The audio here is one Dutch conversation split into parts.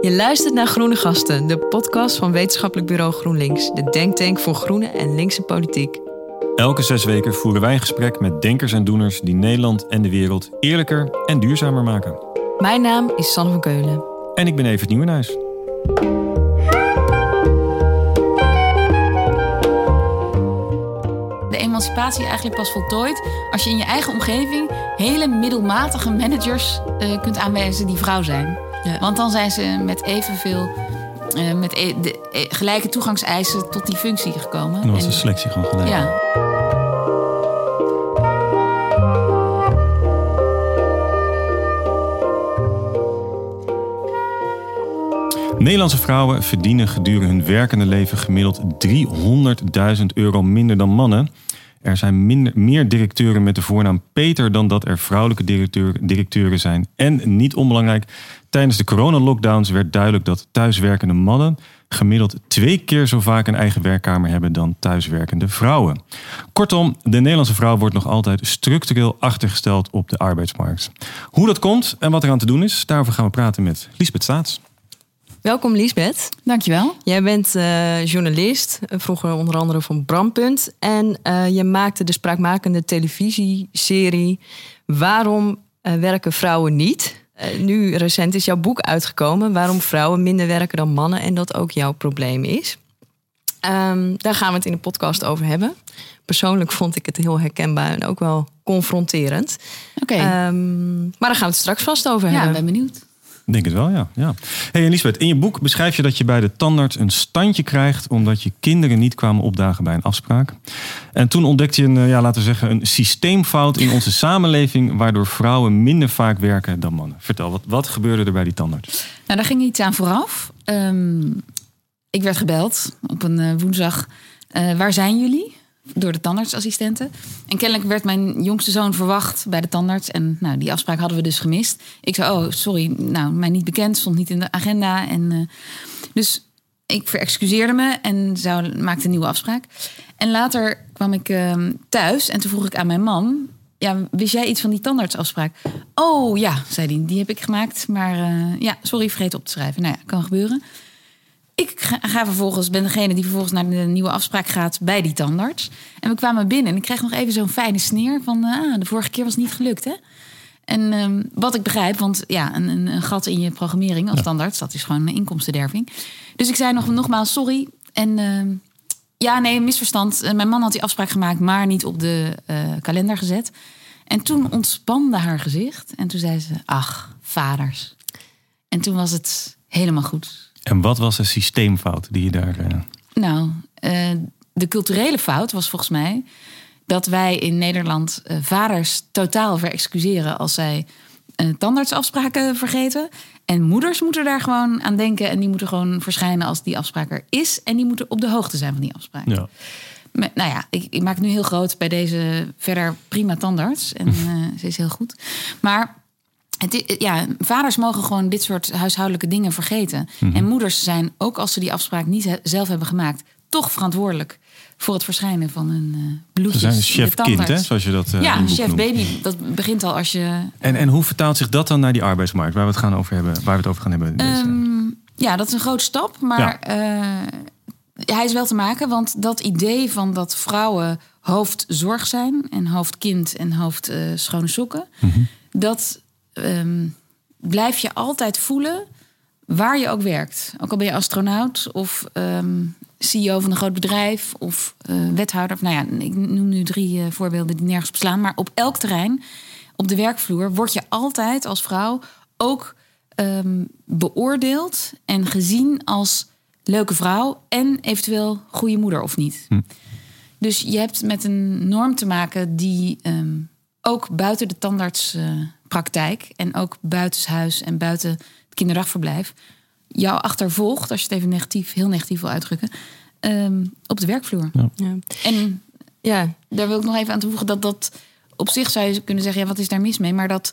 Je luistert naar Groene Gasten, de podcast van Wetenschappelijk Bureau GroenLinks, de denktank voor groene en linkse politiek. Elke zes weken voeren wij een gesprek met denkers en doeners die Nederland en de wereld eerlijker en duurzamer maken. Mijn naam is Sanne van Keulen. En ik ben Evert Nieuwenhuis. De emancipatie eigenlijk pas voltooid als je in je eigen omgeving hele middelmatige managers uh, kunt aanwijzen die vrouw zijn. Ja. Want dan zijn ze met evenveel, uh, met e de, e gelijke toegangseisen tot die functie gekomen. En dan was de selectie gewoon. Ja. Nederlandse vrouwen verdienen gedurende hun werkende leven gemiddeld 300.000 euro minder dan mannen. Er zijn minder, meer directeuren met de voornaam Peter dan dat er vrouwelijke directeur, directeuren zijn. En niet onbelangrijk, tijdens de coronalockdowns werd duidelijk dat thuiswerkende mannen gemiddeld twee keer zo vaak een eigen werkkamer hebben dan thuiswerkende vrouwen. Kortom, de Nederlandse vrouw wordt nog altijd structureel achtergesteld op de arbeidsmarkt. Hoe dat komt en wat eraan te doen is, daarover gaan we praten met Liesbeth Staats. Welkom Liesbeth. Dankjewel. Jij bent uh, journalist, vroeger onder andere van Brandpunt. En uh, je maakte de spraakmakende televisieserie Waarom uh, werken vrouwen niet? Nu recent is jouw boek uitgekomen Waarom vrouwen minder werken dan mannen en dat ook jouw probleem is. Um, daar gaan we het in de podcast over hebben. Persoonlijk vond ik het heel herkenbaar en ook wel confronterend. Oké. Okay. Um, maar daar gaan we het straks vast over ja, hebben. ben benieuwd. Denk het wel, ja. ja. Hey Elisabeth, in je boek beschrijf je dat je bij de tandarts een standje krijgt omdat je kinderen niet kwamen opdagen bij een afspraak. En toen ontdekte je een, ja, laten we zeggen, een systeemfout in onze samenleving waardoor vrouwen minder vaak werken dan mannen. Vertel, wat, wat gebeurde er bij die tandarts? Nou, daar ging iets aan vooraf. Um, ik werd gebeld op een uh, woensdag. Uh, waar zijn jullie? Door de tandartsassistenten. En kennelijk werd mijn jongste zoon verwacht bij de tandarts. En nou, die afspraak hadden we dus gemist. Ik zei, oh, sorry, nou, mij niet bekend, stond niet in de agenda. En, uh, dus ik verexcuseerde me en zou, maakte een nieuwe afspraak. En later kwam ik uh, thuis en toen vroeg ik aan mijn man... Ja, wist jij iets van die tandartsafspraak? Oh ja, zei hij, die heb ik gemaakt. Maar uh, ja, sorry, vergeten op te schrijven. Nou ja, kan gebeuren. Ik ga, ga, vervolgens, ben degene die vervolgens naar de nieuwe afspraak gaat bij die tandarts. En we kwamen binnen en ik kreeg nog even zo'n fijne sneer van... ah, de vorige keer was het niet gelukt, hè? En um, wat ik begrijp, want ja, een, een, een, gat in je programmering als tandarts... dat is gewoon een inkomstenderving. Dus ik zei nog, nogmaals sorry. En uh, ja, nee, misverstand. Mijn man had die afspraak gemaakt, maar niet op de uh, kalender gezet. En toen ontspande haar gezicht. En toen zei ze, ach, vaders. En toen was het helemaal goed. En wat was de systeemfout die je daar. Uh... Nou, uh, de culturele fout was volgens mij dat wij in Nederland uh, vaders totaal verexcuseren als zij tandartsafspraken vergeten. En moeders moeten daar gewoon aan denken en die moeten gewoon verschijnen als die afspraak er is. En die moeten op de hoogte zijn van die afspraak. Ja. Maar, nou ja, ik, ik, maak het nu heel groot bij deze verder prima tandarts. En ze is heel goed. Maar het, ja, vaders mogen gewoon dit soort huishoudelijke dingen vergeten. Mhm. Mm -hmm. En moeders zijn, ook als ze die afspraak niet he zelf hebben gemaakt, toch verantwoordelijk voor het verschijnen van een uh, bloedjes. Ze zijn chef-kind, hè? Zoals je dat. Uh, ja, chef-baby. Dat begint al als je. En, en hoe vertaalt zich dat dan naar die arbeidsmarkt, waar we het gaan over hebben, waar we het over gaan hebben? Deze... Um, ja, dat is een grote stap, maar ja. uh, hij is wel te maken, want dat idee van dat vrouwen hoofdzorg zijn en hoofdkind en hoofd schone sokken, Mhm. mm -hmm. dat um, blijf je altijd voelen waar je ook werkt. Ook al ben je astronaut of um, CEO van een groot bedrijf of uh, wethouder. Of, nou ja, ik noem nu drie uh, voorbeelden die nergens beslaan. Maar op elk terrein, op de werkvloer, word je altijd als vrouw ook um, beoordeeld en gezien als leuke vrouw en eventueel goede moeder of niet. Hm. Dus je hebt met een norm te maken die ook buiten de tandarts. Uh, praktijk en ook buitenshuis en buiten het kinderdagverblijf jou achtervolgt, als je het even negatief, heel negatief wil uitdrukken, um, op de werkvloer. Ja. Ja. En Ja, daar wil ik nog even aan toevoegen dat dat op zich zou je kunnen zeggen, ja, wat is daar mis mee? Maar dat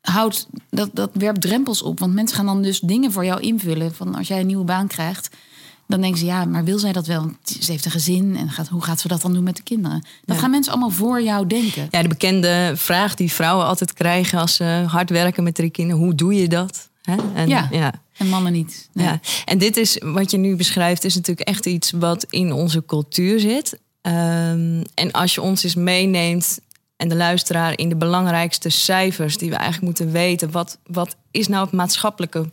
houdt, dat, dat werpt drempels op. Want mensen gaan dan dus dingen voor jou invullen. Van als jij een nieuwe baan krijgt, dan denken ze, ja, maar wil zij dat wel? Want Ze heeft een gezin en gaat, hoe gaat ze dat dan doen met de kinderen? Dat Ja. gaan mensen allemaal voor jou denken. Ja, de bekende vraag die vrouwen altijd krijgen als ze hard werken met drie kinderen. Hoe doe je dat? Hè? En, Ja. ja. En mannen niet. Nee. Ja, en dit is wat je nu beschrijft, is natuurlijk echt iets wat in onze cultuur zit. Ehm, en als je ons eens meeneemt en de luisteraar in de belangrijkste cijfers die we eigenlijk moeten weten, wat, wat is nou het maatschappelijke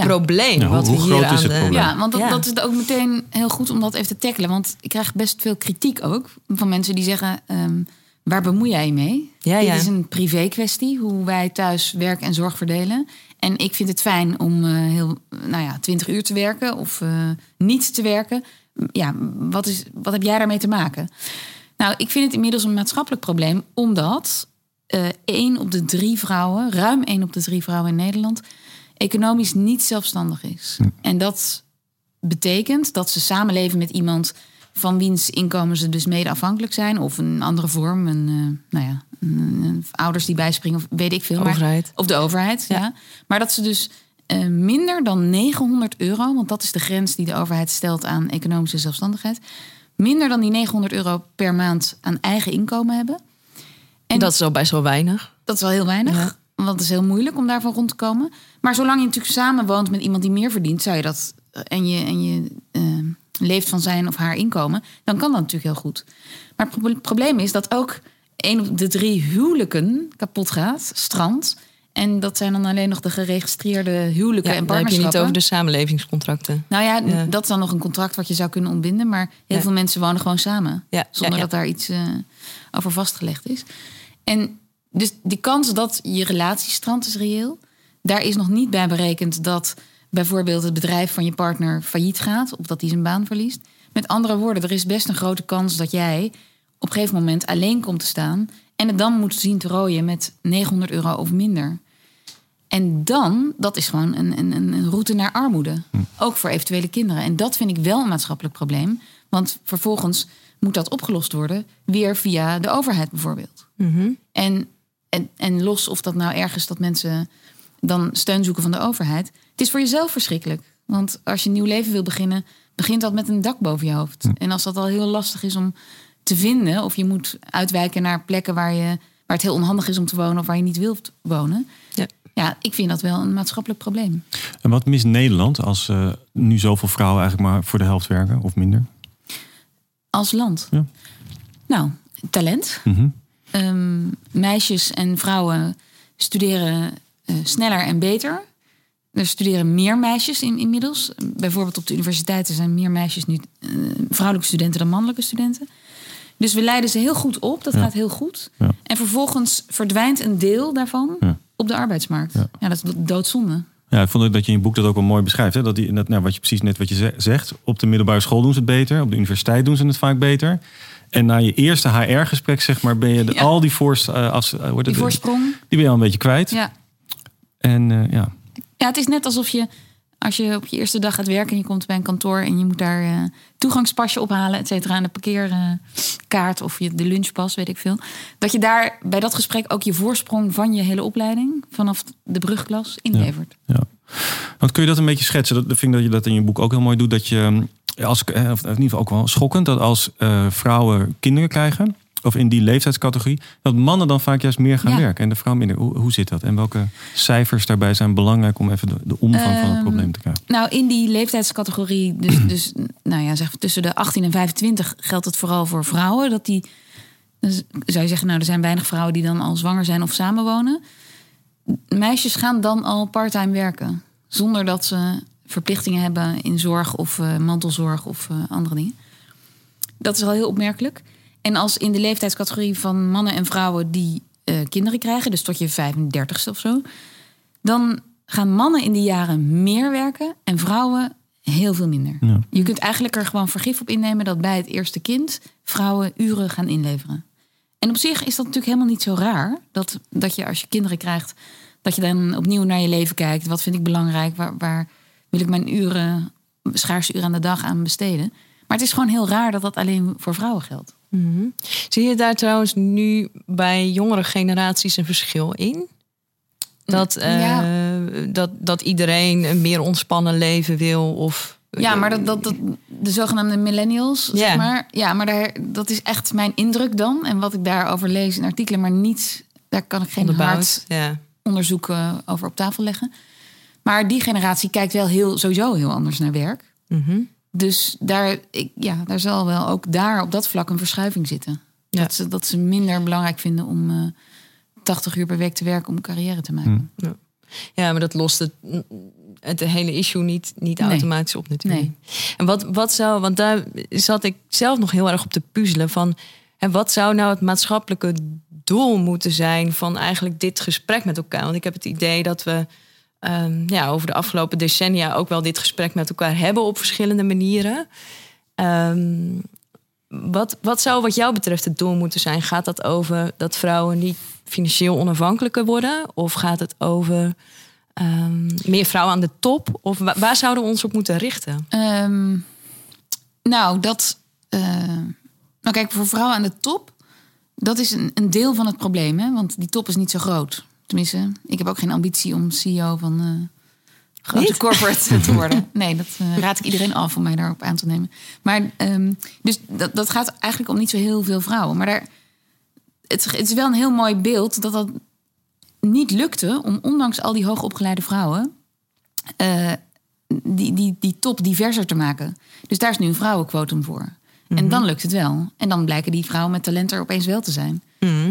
Ja. probleem? Ja, hoe- wat we hoe hier groot is het de- probleem? Ja, want dat, Ja. dat is ook meteen heel goed om dat even te tackelen. Want ik krijg best veel kritiek ook van mensen die zeggen... ehm, waar bemoei jij je mee? Ja, Dit ja. is een privé kwestie, hoe wij thuis werk en zorg verdelen. En ik vind het fijn om eh, heel, nou ja, 20 uur te werken of eh, niet te werken. Ja, wat, is, wat heb jij daarmee te maken? Nou, ik vind het inmiddels een maatschappelijk probleem, omdat eh één op de drie vrouwen, ruim één op de drie vrouwen in Nederland, economisch niet zelfstandig is. En dat betekent dat ze samenleven met iemand van wiens inkomen ze dus mede afhankelijk zijn, of een andere vorm, een, eh, nou ja, een- een- ouders die bijspringen, of weet ik veel. maar- Overheid. of de overheid, ja. Ja. Maar dat ze dus eh, minder dan 900 euro, want dat is de grens die de overheid stelt aan economische zelfstandigheid, minder dan die 900 euro per maand aan eigen inkomen hebben. En dat is al best wel weinig. dat is wel heel weinig. Ja. Want het is heel moeilijk om daarvan rond te komen. Maar zolang je natuurlijk samen woont met iemand die meer verdient, zou je dat eh, en je, en je eh, leeft van zijn of haar inkomen, dan kan dat natuurlijk heel goed. Maar het proble- probleem is dat ook een op de drie huwelijken kapot gaat, strand. En dat zijn dan alleen nog de geregistreerde huwelijken Ja, en dan heb je partnerschappen. niet over de samenlevingscontracten. Nou ja, Ja. dat is dan nog een contract wat je zou kunnen ontbinden. Maar heel Ja. veel mensen wonen gewoon samen. Zonder dat daar iets eh, over vastgelegd is. En dus die kans dat je relatie strandt is reëel. Daar is nog niet bij berekend dat bijvoorbeeld het bedrijf van je partner failliet gaat. Of dat hij zijn baan verliest. Met andere woorden, er is best een grote kans dat jij op een gegeven moment alleen komt te staan. En het dan moet zien te rooien met 900 euro of minder. En dan, dat is gewoon een, een, een een route naar armoede. Ook voor eventuele kinderen. En dat vind ik wel een maatschappelijk probleem. Want vervolgens moet dat opgelost worden. Weer via de overheid bijvoorbeeld. En, en, en los of dat nou ergens dat mensen dan steun zoeken van de overheid. Het is voor jezelf verschrikkelijk. Want als je een nieuw leven wil beginnen, begint dat met een dak boven je hoofd. En als dat al heel lastig is om te vinden, of je moet uitwijken naar plekken waar, je, waar het heel onhandig is om te wonen of waar je niet wilt wonen. Ja. Ja, ik vind dat wel een maatschappelijk probleem. En wat mist Nederland als eh, nu zoveel vrouwen eigenlijk maar voor de helft werken of minder? Als land. Ja. Nou, talent. Mhm. Ehm, meisjes en vrouwen studeren eh, sneller en beter. Er studeren meer meisjes in, inmiddels. Bijvoorbeeld op de universiteiten zijn meer meisjes nu eh, vrouwelijke studenten dan mannelijke studenten. Dus we leiden ze heel goed op. Dat Ja. gaat heel goed. Ja. En vervolgens verdwijnt een deel daarvan Ja. op de arbeidsmarkt. Ja. Dat is do- doodzonde. Ja, ik vond ook dat je in je boek dat ook wel mooi beschrijft. Hè? Dat die, dat, nou, wat je precies net wat je ze- zegt. Op de middelbare school doen ze het beter. Op de universiteit doen ze het vaak beter. En na je eerste HR-gesprek, zeg maar, ben je de, Ja. al die, voorst, als, eh, wordt Die het- voorsprong. die ben je al een beetje kwijt. Ja. En eh, ja, Ja, het is net alsof je als je op je eerste dag gaat werken en je komt bij een kantoor en je moet daar eh, toegangspasje ophalen, et cetera, en de parkeerkaart of je, de lunchpas, weet ik veel. Dat je daar bij dat gesprek ook je voorsprong van je hele opleiding vanaf de brugklas inlevert. ja. Want kun je dat een beetje schetsen? Dat, dat vind ik dat je dat in je boek ook heel mooi doet. Dat je, eh, als, eh, of in ieder geval ook wel schokkend, dat als eh, vrouwen kinderen krijgen, of in die leeftijdscategorie, dat mannen dan vaak juist meer gaan Ja. werken en de vrouw minder. Hoe, hoe zit dat? En welke cijfers daarbij zijn belangrijk om even de, de omvang van het Ehm, probleem te krijgen? Nou, in die leeftijdscategorie, dus, dus nou ja, zeg tussen de 18 en 25 geldt het vooral voor vrouwen. Dat die, dus zou je zeggen, nou, er zijn weinig vrouwen die dan al zwanger zijn of samenwonen. Meisjes gaan dan al parttime werken, zonder dat ze verplichtingen hebben in zorg of eh, mantelzorg of eh, andere dingen. Dat is al heel opmerkelijk. En als in de leeftijdscategorie van mannen en vrouwen die eh, kinderen krijgen, dus tot je 35ste of zo, dan gaan mannen in die jaren meer werken en vrouwen heel veel minder. Ja. Je kunt eigenlijk er gewoon vergif op innemen dat bij het eerste kind vrouwen uren gaan inleveren. En op zich is dat natuurlijk helemaal niet zo raar dat, dat je als je kinderen krijgt, dat je dan opnieuw naar je leven kijkt. Wat vind ik belangrijk? Waar, waar wil ik mijn uren, schaarse uren aan de dag aan besteden? Maar het is gewoon heel raar dat dat alleen voor vrouwen geldt. Zie je daar trouwens nu bij jongere generaties een verschil in? Dat, eh, Ja. dat, dat iedereen een meer ontspannen leven wil? Of, Ja, maar dat, dat, dat, de zogenaamde millennials, zeg Ja. maar. Ja, maar daar, dat is echt mijn indruk dan. En wat ik daarover lees in artikelen, maar niet... Daar kan ik geen hard. Ja. onderzoek eh, over op tafel leggen. Maar die generatie kijkt wel heel, sowieso heel anders naar werk. Mhm. Dus daar, ik, ja, daar zal wel ook daar op dat vlak een verschuiving zitten. Ja. Dat, ze, dat ze minder belangrijk vinden om eh 80 uur per week te werken om carrière te maken. Ja, maar dat lost het, het hele issue niet, niet Nee. automatisch op natuurlijk. En wat, wat zou, want daar zat ik zelf nog heel erg op te puzzelen van... En wat zou nou het maatschappelijke doel moeten zijn van eigenlijk dit gesprek met elkaar? Want ik heb het idee dat we ehm, ja, over de afgelopen decennia ook wel dit gesprek met elkaar hebben op verschillende manieren. Ehm, wat, wat zou wat jou betreft het doel moeten zijn? Gaat dat over dat vrouwen niet financieel onafhankelijker worden? Of gaat het over ehm, meer vrouwen aan de top? Of wa- waar zouden we ons op moeten richten? Ehm, nou, dat. eh, nou, kijk, voor vrouwen aan de top, dat is een, een deel van het probleem, hè? Want die top is niet zo groot. Tenminste, ik heb ook geen ambitie om CEO van eh grote Niet? corporate te worden. Nee, dat eh, raad ik iedereen af om mij daarop aan te nemen. Maar ehm, dus dat, dat gaat eigenlijk om niet zo heel veel vrouwen. Maar daar, het, het is wel een heel mooi beeld dat dat niet lukte om ondanks al die hoogopgeleide vrouwen eh, die, die, die top diverser te maken. Dus daar is nu een vrouwenquotum voor. En dan lukt het wel. En dan blijken die vrouwen met talent er opeens wel te zijn.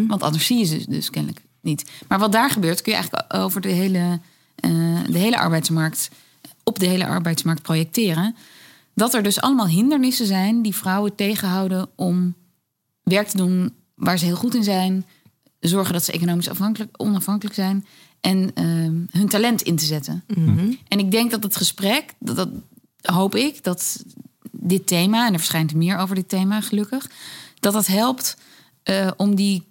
Want anders zie je ze dus kennelijk niet. Maar wat daar gebeurt, kun je eigenlijk over de hele, eh, de hele arbeidsmarkt, op de hele arbeidsmarkt projecteren. Dat er dus allemaal hindernissen zijn die vrouwen tegenhouden om werk te doen waar ze heel goed in zijn. Zorgen dat ze economisch afhankelijk, onafhankelijk zijn. En eh, hun talent in te zetten. En ik denk dat het gesprek, dat, dat hoop ik, dat dit thema, en er verschijnt meer over dit thema gelukkig, dat dat helpt eh, om die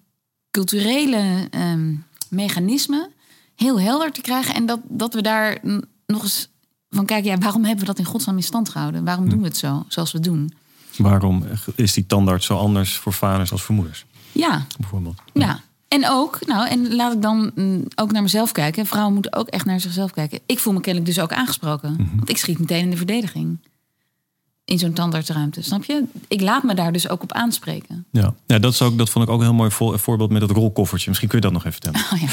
culturele ehm, mechanismen heel helder te krijgen. En dat, dat we daar nog eens van kijken, ja, waarom hebben we dat in godsnaam in stand gehouden? Waarom doen we het zo, zoals we het doen? Waarom is die tandarts zo anders voor vaders als voor moeders? Ja, Bijvoorbeeld. Ja, en ook, nou, en laat ik dan mm, ook naar mezelf kijken. Vrouwen moeten ook echt naar zichzelf kijken. Ik voel me kennelijk dus ook aangesproken. Want ik schiet meteen in de verdediging. In zo'n tandartsruimte, snap je? Ik laat me daar dus ook op aanspreken. Ja, ja dat, is ook, dat vond ik ook een heel mooi vo- voorbeeld met het rolkoffertje. Misschien kun je dat nog even vertellen. Oh, ja.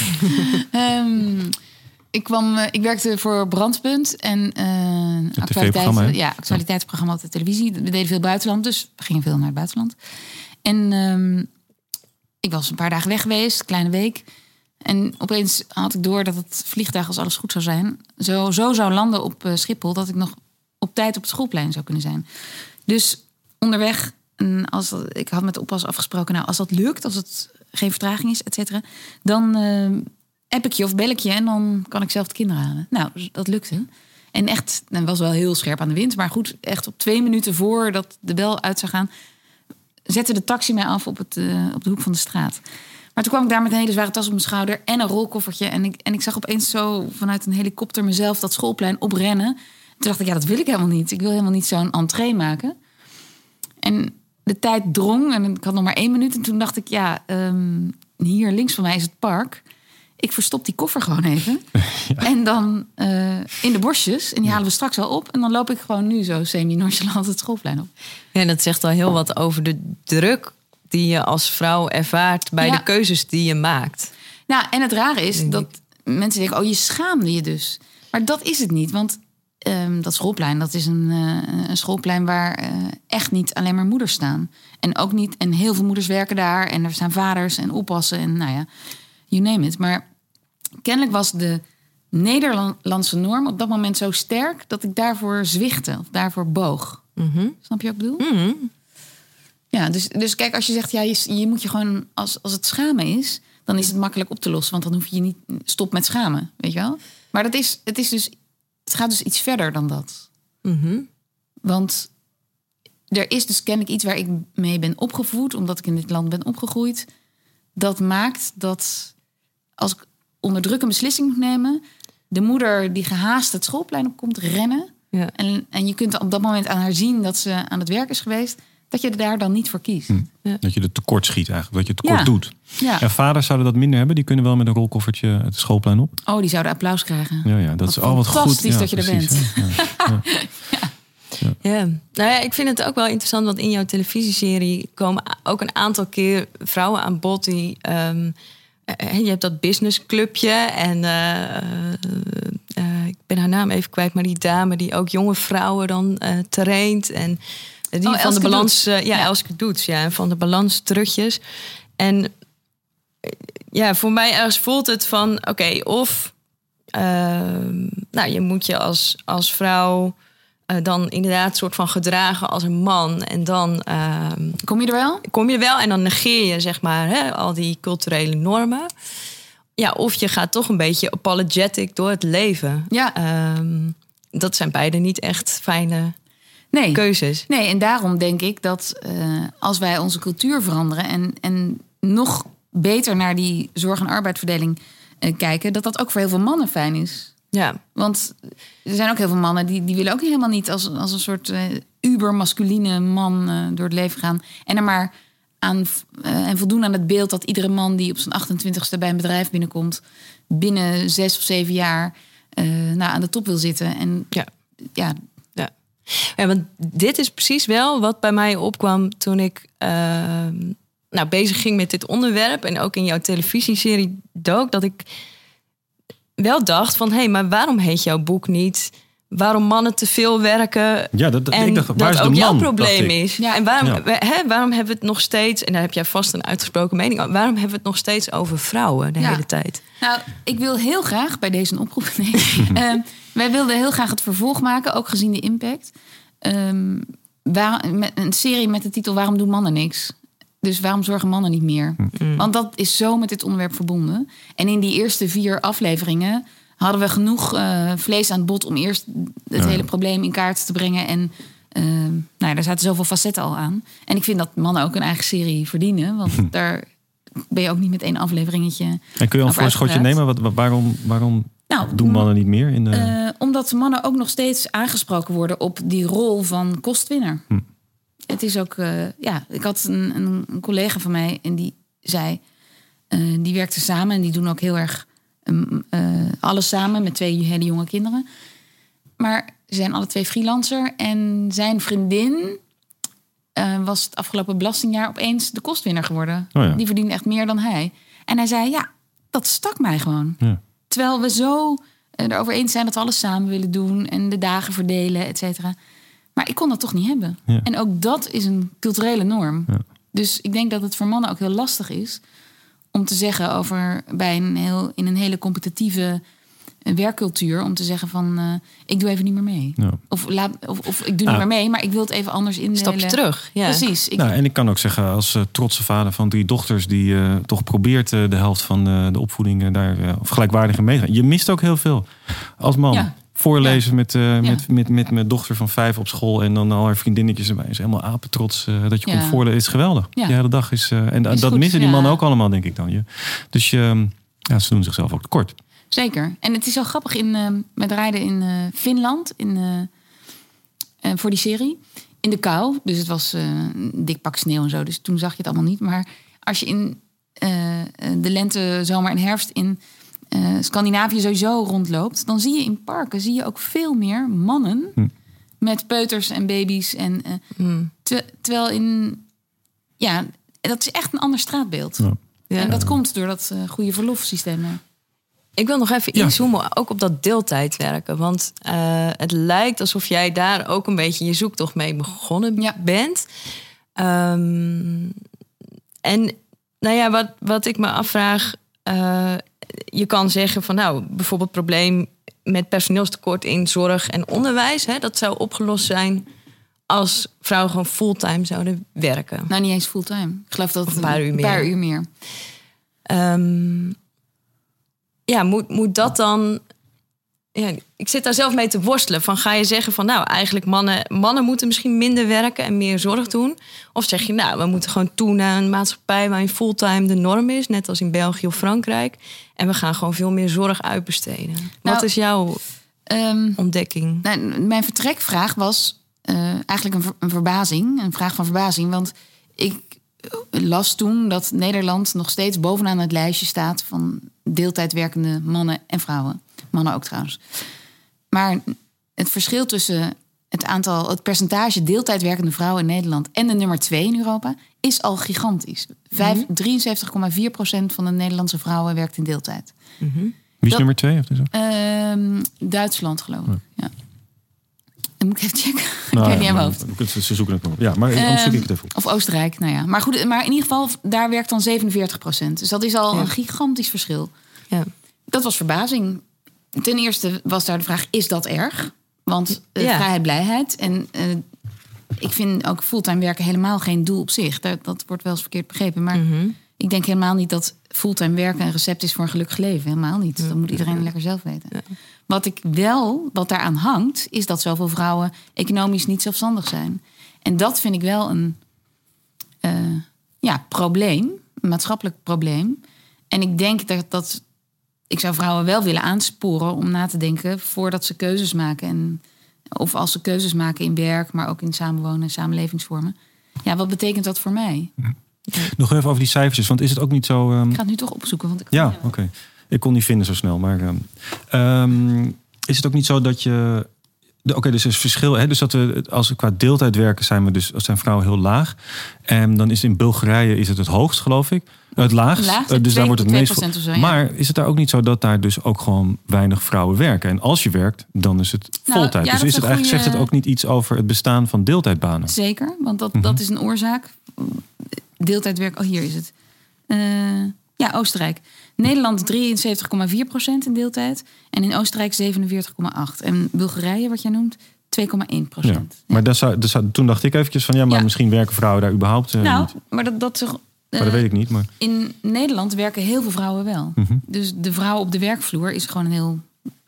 Ehm, ik, kwam, eh, ik werkte voor Brandpunt en hè? ja, actualiteitsprogramma op de televisie. We deden veel buitenland, dus we gingen veel naar het buitenland. En ehm, ik was een paar dagen weg geweest, kleine week. En opeens had ik door dat het vliegtuig, als alles goed zou zijn, zo, zo zou landen op eh, Schiphol dat ik nog op tijd op het schoolplein zou kunnen zijn. Dus onderweg, en als ik had met de oppas afgesproken, nou, als dat lukt, als het geen vertraging is, et cetera, dan eh, app ik je of bel ik je en dan kan ik zelf de kinderen halen. Nou, dus dat lukte. En echt, dat was wel heel scherp aan de wind, maar goed, echt op twee minuten voordat de bel uit zou gaan, zette de taxi mij af op, het, eh, op de hoek van de straat. Maar toen kwam ik daar met een hele zware tas op mijn schouder en een rolkoffertje. En ik, en ik zag opeens zo vanuit een helikopter mezelf dat schoolplein oprennen. Toen dacht ik, ja, dat wil ik helemaal niet. Ik wil helemaal niet zo'n entree maken. En de tijd drong en ik had nog maar één minuut. En toen dacht ik, ja, ehm, hier links van mij is het park. Ik verstop die koffer gewoon even. En dan eh, in de bosjes. En die halen we straks wel op. En dan loop ik gewoon nu zo semi-nonchalant het schoolplein op. Ja, dat zegt al heel wat over de druk die je als vrouw ervaart bij Ja. de keuzes die je maakt. Nou, en het rare is Denk dat mensen denken: oh, je schaamde je dus. Maar dat is het niet. Want ehm, dat schoolplein, dat is een, eh, een schoolplein waar eh, echt niet alleen maar moeders staan. En ook niet, en heel veel moeders werken daar. En er staan vaders en oppassen en nou ja, you name it. Maar kennelijk was de Nederlandse norm op dat moment zo sterk dat ik daarvoor zwichtte of daarvoor boog. Snap je wat ik bedoel? Ja, dus, dus kijk, als je zegt, ja, je, je moet je gewoon, als, als het schamen is, dan is het makkelijk op te lossen. Want dan hoef je je niet, stop met schamen, weet je wel? Maar dat is, het is dus, het gaat dus iets verder dan dat. Want er is dus kennelijk iets waar ik mee ben opgevoed, omdat ik in dit land ben opgegroeid. Dat maakt dat als ik onder druk een beslissing moet nemen, de moeder die gehaast het schoolplein op komt rennen. Ja. En, en je kunt op dat moment aan haar zien dat ze aan het werk is geweest, dat je er daar dan niet voor kiest. Dat je er tekort schiet eigenlijk. Dat je tekort Ja. doet. Ja. En vaders zouden dat minder hebben. Die kunnen wel met een rolkoffertje het schoolplein op. Oh, die zouden applaus krijgen. Ja, ja dat Wat is al wat goed. fantastisch Ja, dat je er bent. Ja. Ja, nou ja, ik vind het ook wel interessant, want in jouw televisieserie komen ook een aantal keer vrouwen aan bod die. ehm, eh, je hebt dat businessclubje en eh, eh, eh, ik ben haar naam even kwijt, maar die dame die ook jonge vrouwen dan eh traint. En die Oh, van de balans, eh, ja, Ja. Elske Doets, ja, en van de balans terugjes. En eh, ja, voor mij ergens voelt het van, oké, of ehm, nou, je moet je als, als vrouw eh, dan inderdaad soort van gedragen als een man. En dan ehm, Kom je er wel? kom je er wel en dan negeer je zeg maar hè, al die culturele normen. Ja, of je gaat toch een beetje apologetic door het leven. Ja. Ehm, dat zijn beide niet echt fijne Nee. keuzes. Nee, en daarom denk ik dat eh, als wij onze cultuur veranderen en, en nog beter naar die zorg- en arbeidsverdeling eh, kijken, dat dat ook voor heel veel mannen fijn is. Ja, Want er zijn ook heel veel mannen die, die willen ook helemaal niet als, als een soort uber-masculine man eh, door het leven gaan. En er maar aan eh, en voldoen aan het beeld dat iedere man die op zijn 28ste bij een bedrijf binnenkomt, binnen zes of zeven jaar nou, aan de top wil zitten. En ja. ja, Ja. ja, want dit is precies wel wat bij mij opkwam toen ik ehm, nou, bezig ging met dit onderwerp. En ook in jouw televisieserie Dook. Dat ik wel dacht van... hé, hey, maar waarom heet jouw boek niet... waarom mannen te veel werken... Ja, dat, dat, en ik dacht, dat waar is de ook jouw man? probleem dacht ik. is. Ja. En waarom, Ja. we- hè, waarom hebben we het nog steeds... en daar heb jij vast een uitgesproken mening over... waarom hebben we het nog steeds over vrouwen de Ja. hele tijd? Nou, ik wil heel graag bij deze een oproep. Nee. Ehm, wij wilden heel graag het vervolg maken, ook gezien de impact. Ehm, waar, met een serie met de titel Waarom doen mannen niks? Dus waarom zorgen mannen niet meer? Want dat is zo met dit onderwerp verbonden. En in die eerste vier afleveringen hadden we genoeg eh, vlees aan het bot om eerst het hele probleem in kaart te brengen. En ehm, nou, daar zaten zoveel facetten al aan. En ik vind dat mannen ook een eigen serie verdienen. Want daar ben je ook niet met één afleveringetje. En kun je al een voorschotje nemen? Wat, wat- waarom, waarom Nou, doen mannen niet meer? In de... eh, omdat mannen ook nog steeds aangesproken worden op die rol van kostwinner. Hm. Het is ook, eh, ja, ik had een, een, een collega van mij en die zei, eh, die werkten samen en die doen ook heel erg um, eh, alles samen met twee hele jonge kinderen. Maar ze zijn alle twee freelancer en zijn vriendin was het afgelopen belastingjaar opeens de kostwinner geworden. Oh ja. Die verdiende echt meer dan hij. En hij zei, ja, dat stak mij gewoon. ja. Terwijl we zo erover eens zijn dat we alles samen willen doen en de dagen verdelen, et cetera. Maar ik kon dat toch niet hebben. Ja. En ook dat is een culturele norm. Ja. Dus ik denk dat het voor mannen ook heel lastig is om te zeggen over bij een heel, in een hele competitieve eh, werkcultuur, om te zeggen van eh, ik doe even niet meer mee. Ja. Of, laat, of, of ik doe Ah. niet meer mee, maar ik wil het even anders indelen. Stapje terug. Ja. Precies. Ik, Nou, en ik kan ook zeggen, als eh, trotse vader van drie dochters, die eh, toch probeert de helft van eh, de opvoeding daar of gelijkwaardig in mee te gaan. Je mist ook heel veel als man. Ja. Voorlezen met, eh, met, met, met mijn dochter van vijf op school en dan al haar vriendinnetjes erbij. Is helemaal apetrots eh, dat je Ja. komt voorlezen. is geweldig. Ja. De hele dag is. eh, en Is dat goed, missen die mannen ook allemaal, denk ik dan. Je. Dus je, ja, ze doen zichzelf ook tekort. Zeker. En het is zo grappig in, met rijden in Finland in, voor die serie. In de kou. Dus het was een dik pak sneeuw en zo. Dus toen zag je het allemaal niet. Maar als je in de lente, zomer en herfst in eh, Scandinavië sowieso rondloopt... dan zie je in parken zie je ook veel meer mannen... Hm. met peuters en baby's. En, eh, Hmm. te- terwijl in... Ja, dat is echt een ander straatbeeld. Ja. Ja. En dat komt door dat eh, goede verlofsysteem. Ik wil nog even Ja. inzoomen, ook op dat deeltijdwerken. Want eh, het lijkt alsof jij daar ook een beetje je zoektocht mee begonnen Ja. bent. Ehm, en nou ja, wat, wat ik me afvraag... eh, je kan zeggen van nou, bijvoorbeeld probleem met personeelstekort in zorg en onderwijs. Hè, dat zou opgelost zijn als vrouwen gewoon fulltime zouden werken. Nou, niet eens fulltime. Ik geloof dat het een paar uur meer. paar uur meer. Ehm, ja, moet, moet dat dan. Ja, ik zit daar zelf mee te worstelen. Van ga je zeggen van nou, eigenlijk mannen, mannen moeten misschien minder werken en meer zorg doen? Of zeg je nou, we moeten gewoon toe naar een maatschappij waarin fulltime de norm is, net als in België of Frankrijk. En we gaan gewoon veel meer zorg uitbesteden. Wat Nou, is jouw Ehm, ontdekking? nou, mijn vertrekvraag was eh, eigenlijk een, ver- een verbazing, een vraag van verbazing. Want ik las toen dat Nederland nog steeds bovenaan het lijstje staat van deeltijd werkende mannen en vrouwen. Mannen ook trouwens. Maar het verschil tussen het aantal, het percentage deeltijd werkende vrouwen in Nederland en de nummer twee in Europa is al gigantisch. Vijf- 73,4% van de Nederlandse vrouwen werkt in deeltijd. Wie is Dat- nummer twee? Of zo? Ehm, Duitsland, geloof ik. Ja. Dan moet ik even checken. Nou, ik weet niet aan mijn hoofd. Ze zoeken het nog. Ja, maar anders zoek ik het even op. Of Oostenrijk, nou ja. Maar goed, maar in ieder geval, daar werkt dan 47 procent. Dus dat is al Ja. een gigantisch verschil. Ja. Dat was verbazing. Ten eerste was daar de vraag, is dat erg? Want eh, Ja. vrijheid, blijheid. En eh, ik vind ook fulltime werken helemaal geen doel op zich. Dat, dat wordt wel eens verkeerd begrepen. Maar Mhm. ik denk helemaal niet dat fulltime werken een recept is voor een gelukkig leven. Helemaal niet. Dat moet iedereen lekker zelf weten. Wat ik wel, wat daaraan hangt, is dat zoveel vrouwen economisch niet zelfstandig zijn. En dat vind ik wel een eh, ja, probleem, een maatschappelijk probleem. En ik denk dat, dat ik zou vrouwen wel willen aansporen om na te denken voordat ze keuzes maken. En, of als ze keuzes maken in werk, maar ook in samenwonen en samenlevingsvormen. Ja, wat betekent dat voor mij? Nog even over die cijfertjes, want is het ook niet zo... ehm, Ik ga het nu toch opzoeken. Want ik Ja, oké. Ik kon niet vinden zo snel. Maar ehm, ehm, is het ook niet zo dat je. de- Oké, dus er is verschil. Hè? Dus dat we, als we qua deeltijd werken, zijn we dus, zijn vrouwen heel laag. En dan is in Bulgarije is het het hoogst, geloof ik. Het laagst. Laagst, Eh, dus daar wordt het meest. 2% of zo, ja. Maar is het daar ook niet zo dat daar dus ook gewoon weinig vrouwen werken? En als je werkt, dan is het Nou, voltijd. ja, dus is het eigenlijk, zegt het ook niet iets over het bestaan van deeltijdbanen? Zeker, want dat, Mhm. dat is een oorzaak. Deeltijdwerk, oh hier is het. Eh, ja, Oostenrijk. Nederland 73,4% in deeltijd. En in Oostenrijk 47,8%. En Bulgarije, wat jij noemt, 2,1%. Ja. Maar dat zou, dat zou- toen dacht ik eventjes van ja, maar Ja. misschien werken vrouwen daar überhaupt eh, nou, niet. maar dat, dat. Maar dat weet ik niet. Maar In Nederland werken heel veel vrouwen wel. Mhm. Dus de vrouw op de werkvloer is gewoon een heel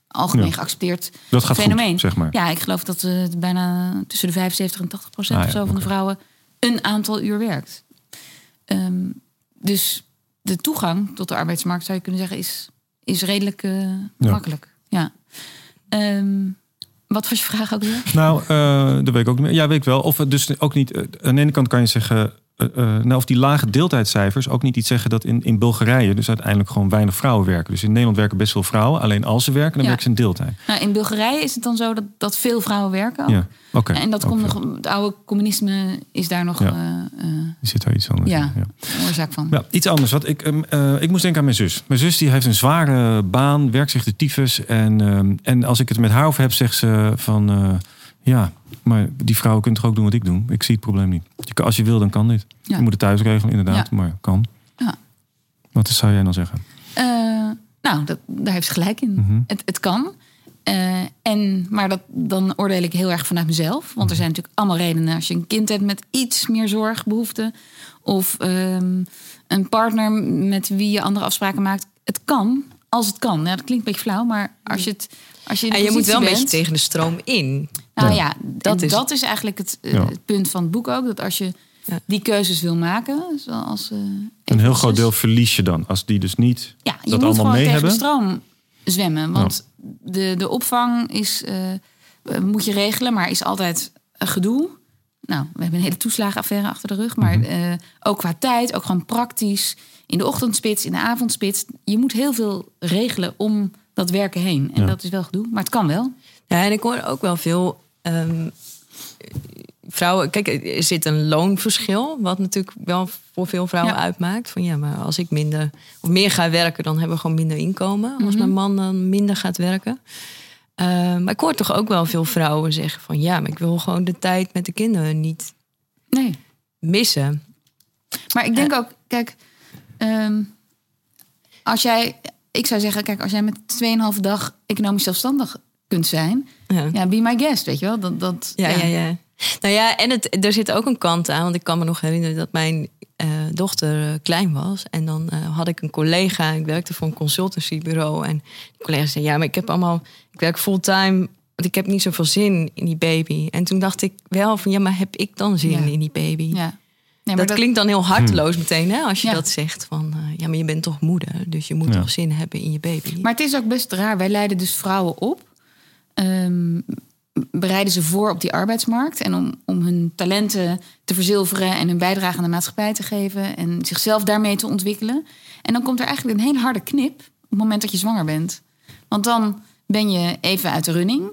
algemeen Ja. geaccepteerd dat gaat fenomeen. goed, zeg maar. Ja, ik geloof dat eh, bijna tussen de 75 en 80 procent Ah, of ja, zo van de vrouwen een aantal uur werkt. Ehm, dus de toegang tot de arbeidsmarkt, zou je kunnen zeggen, is, is redelijk eh, makkelijk. Ja. Ehm, wat was je vraag ook weer? Nou, eh, dat weet ik ook niet meer. Ja, weet ik wel. Of dus ook niet. eh, aan de ene kant kan je zeggen. Eh, eh, nou, of die lage deeltijdcijfers ook niet iets zeggen dat in, in Bulgarije dus uiteindelijk gewoon weinig vrouwen werken. Dus in Nederland werken best veel vrouwen. Alleen als ze werken, dan Ja. werken ze in deeltijd. Nou, in Bulgarije is het dan zo dat, dat veel vrouwen werken. ook. Ja, oké. En dat Ook komt veel. nog, het oude communisme is daar nog Ja. Er zit daar iets anders ja, in. Ja. oorzaak van. Ja, iets anders. Wat ik, ehm, eh, ik moest denken aan mijn zus. Mijn zus die heeft een zware baan, werkt zich de tyfus. En, ehm, en als ik het met haar over heb, zegt ze van... ja, maar die vrouwen kunnen toch ook doen wat ik doe? Ik zie het probleem niet. Als je wil, dan kan dit. Ja. Je moet het thuis regelen, inderdaad. Ja. Maar kan. Ja. Wat zou jij dan zeggen? Eh, nou, dat, daar heeft ze gelijk in. Mhm. het, het kan. Eh, en, maar dat, dan oordeel ik heel erg vanuit mezelf. Want er zijn natuurlijk allemaal redenen. Als je een kind hebt met iets meer zorgbehoeften... of ehm, een partner met wie je andere afspraken maakt. Het kan, als het kan. Ja, dat klinkt een beetje flauw, maar als je het... Als je, En je moet wel een beetje tegen de stroom in. Nou Ja. ja, dat, is- is, dat is eigenlijk het, eh, Ja. het punt van het boek ook. Dat als je Ja. die keuzes wil maken, zoals... eh, Een heel groot deel verlies je dan. Als die dus niet Ja, je dat moet allemaal gewoon mee tegen hebben. de stroom zwemmen. Want de, de opvang is, eh, moet je regelen, maar is altijd een gedoe. Nou, we hebben een hele toeslagenaffaire achter de rug. Maar Mhm. eh, ook qua tijd, ook gewoon praktisch. In de ochtendspits, in de avondspits. Je moet heel veel regelen om dat werken heen. En Ja. dat is wel gedoe, maar het kan wel. Ja, en ik hoor ook wel veel ehm, vrouwen. Kijk, er zit een loonverschil, wat natuurlijk wel voor veel vrouwen Ja. uitmaakt. Van ja, maar als ik minder of meer ga werken, dan hebben we gewoon minder inkomen. Als Mhm. mijn man dan minder gaat werken. Ehm, maar ik hoor toch ook wel veel vrouwen zeggen van ja, maar ik wil gewoon de tijd met de kinderen niet Nee. missen. Maar ik denk ook, kijk, ehm, als jij, ik zou zeggen, kijk, als jij met 2,5 dag economisch zelfstandig kunt zijn, Ja. ja, be my guest, weet je wel? Dat, dat, Ja, ja, ja. Nou ja, en het, er zit ook een kant aan. Want ik kan me nog herinneren dat mijn eh, dochter eh, klein was. En dan eh, had ik een collega. Ik werkte voor een consultancybureau. En die collega zei: Ja, maar ik heb allemaal. Ik werk fulltime. Want ik heb niet zoveel zin in die baby. En toen dacht ik wel van: Ja, maar heb ik dan zin Ja. in die baby? Ja. Nee, maar dat, klinkt dan heel harteloos meteen, hè? Als je Ja. dat zegt van, eh, ja, maar je bent toch moeder, dus je moet Ja. toch zin hebben in je baby. Maar het is ook best raar. Wij leiden dus vrouwen op. ehm, bereiden ze voor op die arbeidsmarkt. En om, om hun talenten te verzilveren en hun bijdrage aan de maatschappij te geven. En zichzelf daarmee te ontwikkelen. En dan komt er eigenlijk een hele harde knip op het moment dat je zwanger bent. Want dan ben je even uit de running.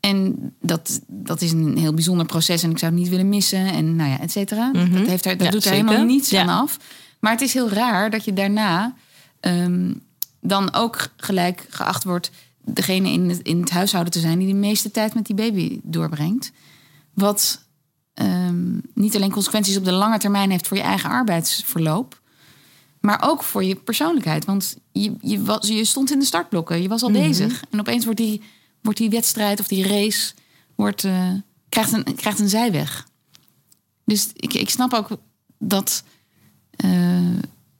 En dat, dat is een heel bijzonder proces en ik zou het niet willen missen. En nou ja, et cetera. Mhm. Dat, heeft er, dat Ja, doet er zeker. helemaal niets Ja. aan af. Maar het is heel raar dat je daarna... ehm, dan ook gelijk geacht wordt degene in het, in het huishouden te zijn die de meeste tijd met die baby doorbrengt. Wat ehm, niet alleen consequenties op de lange termijn heeft voor je eigen arbeidsverloop, maar ook voor je persoonlijkheid. Want je, je, was, je stond in de startblokken, je was al bezig. En opeens wordt die, wordt die wedstrijd of die race wordt, eh, krijgt, een, krijgt een zijweg. Dus ik, ik snap ook dat, eh,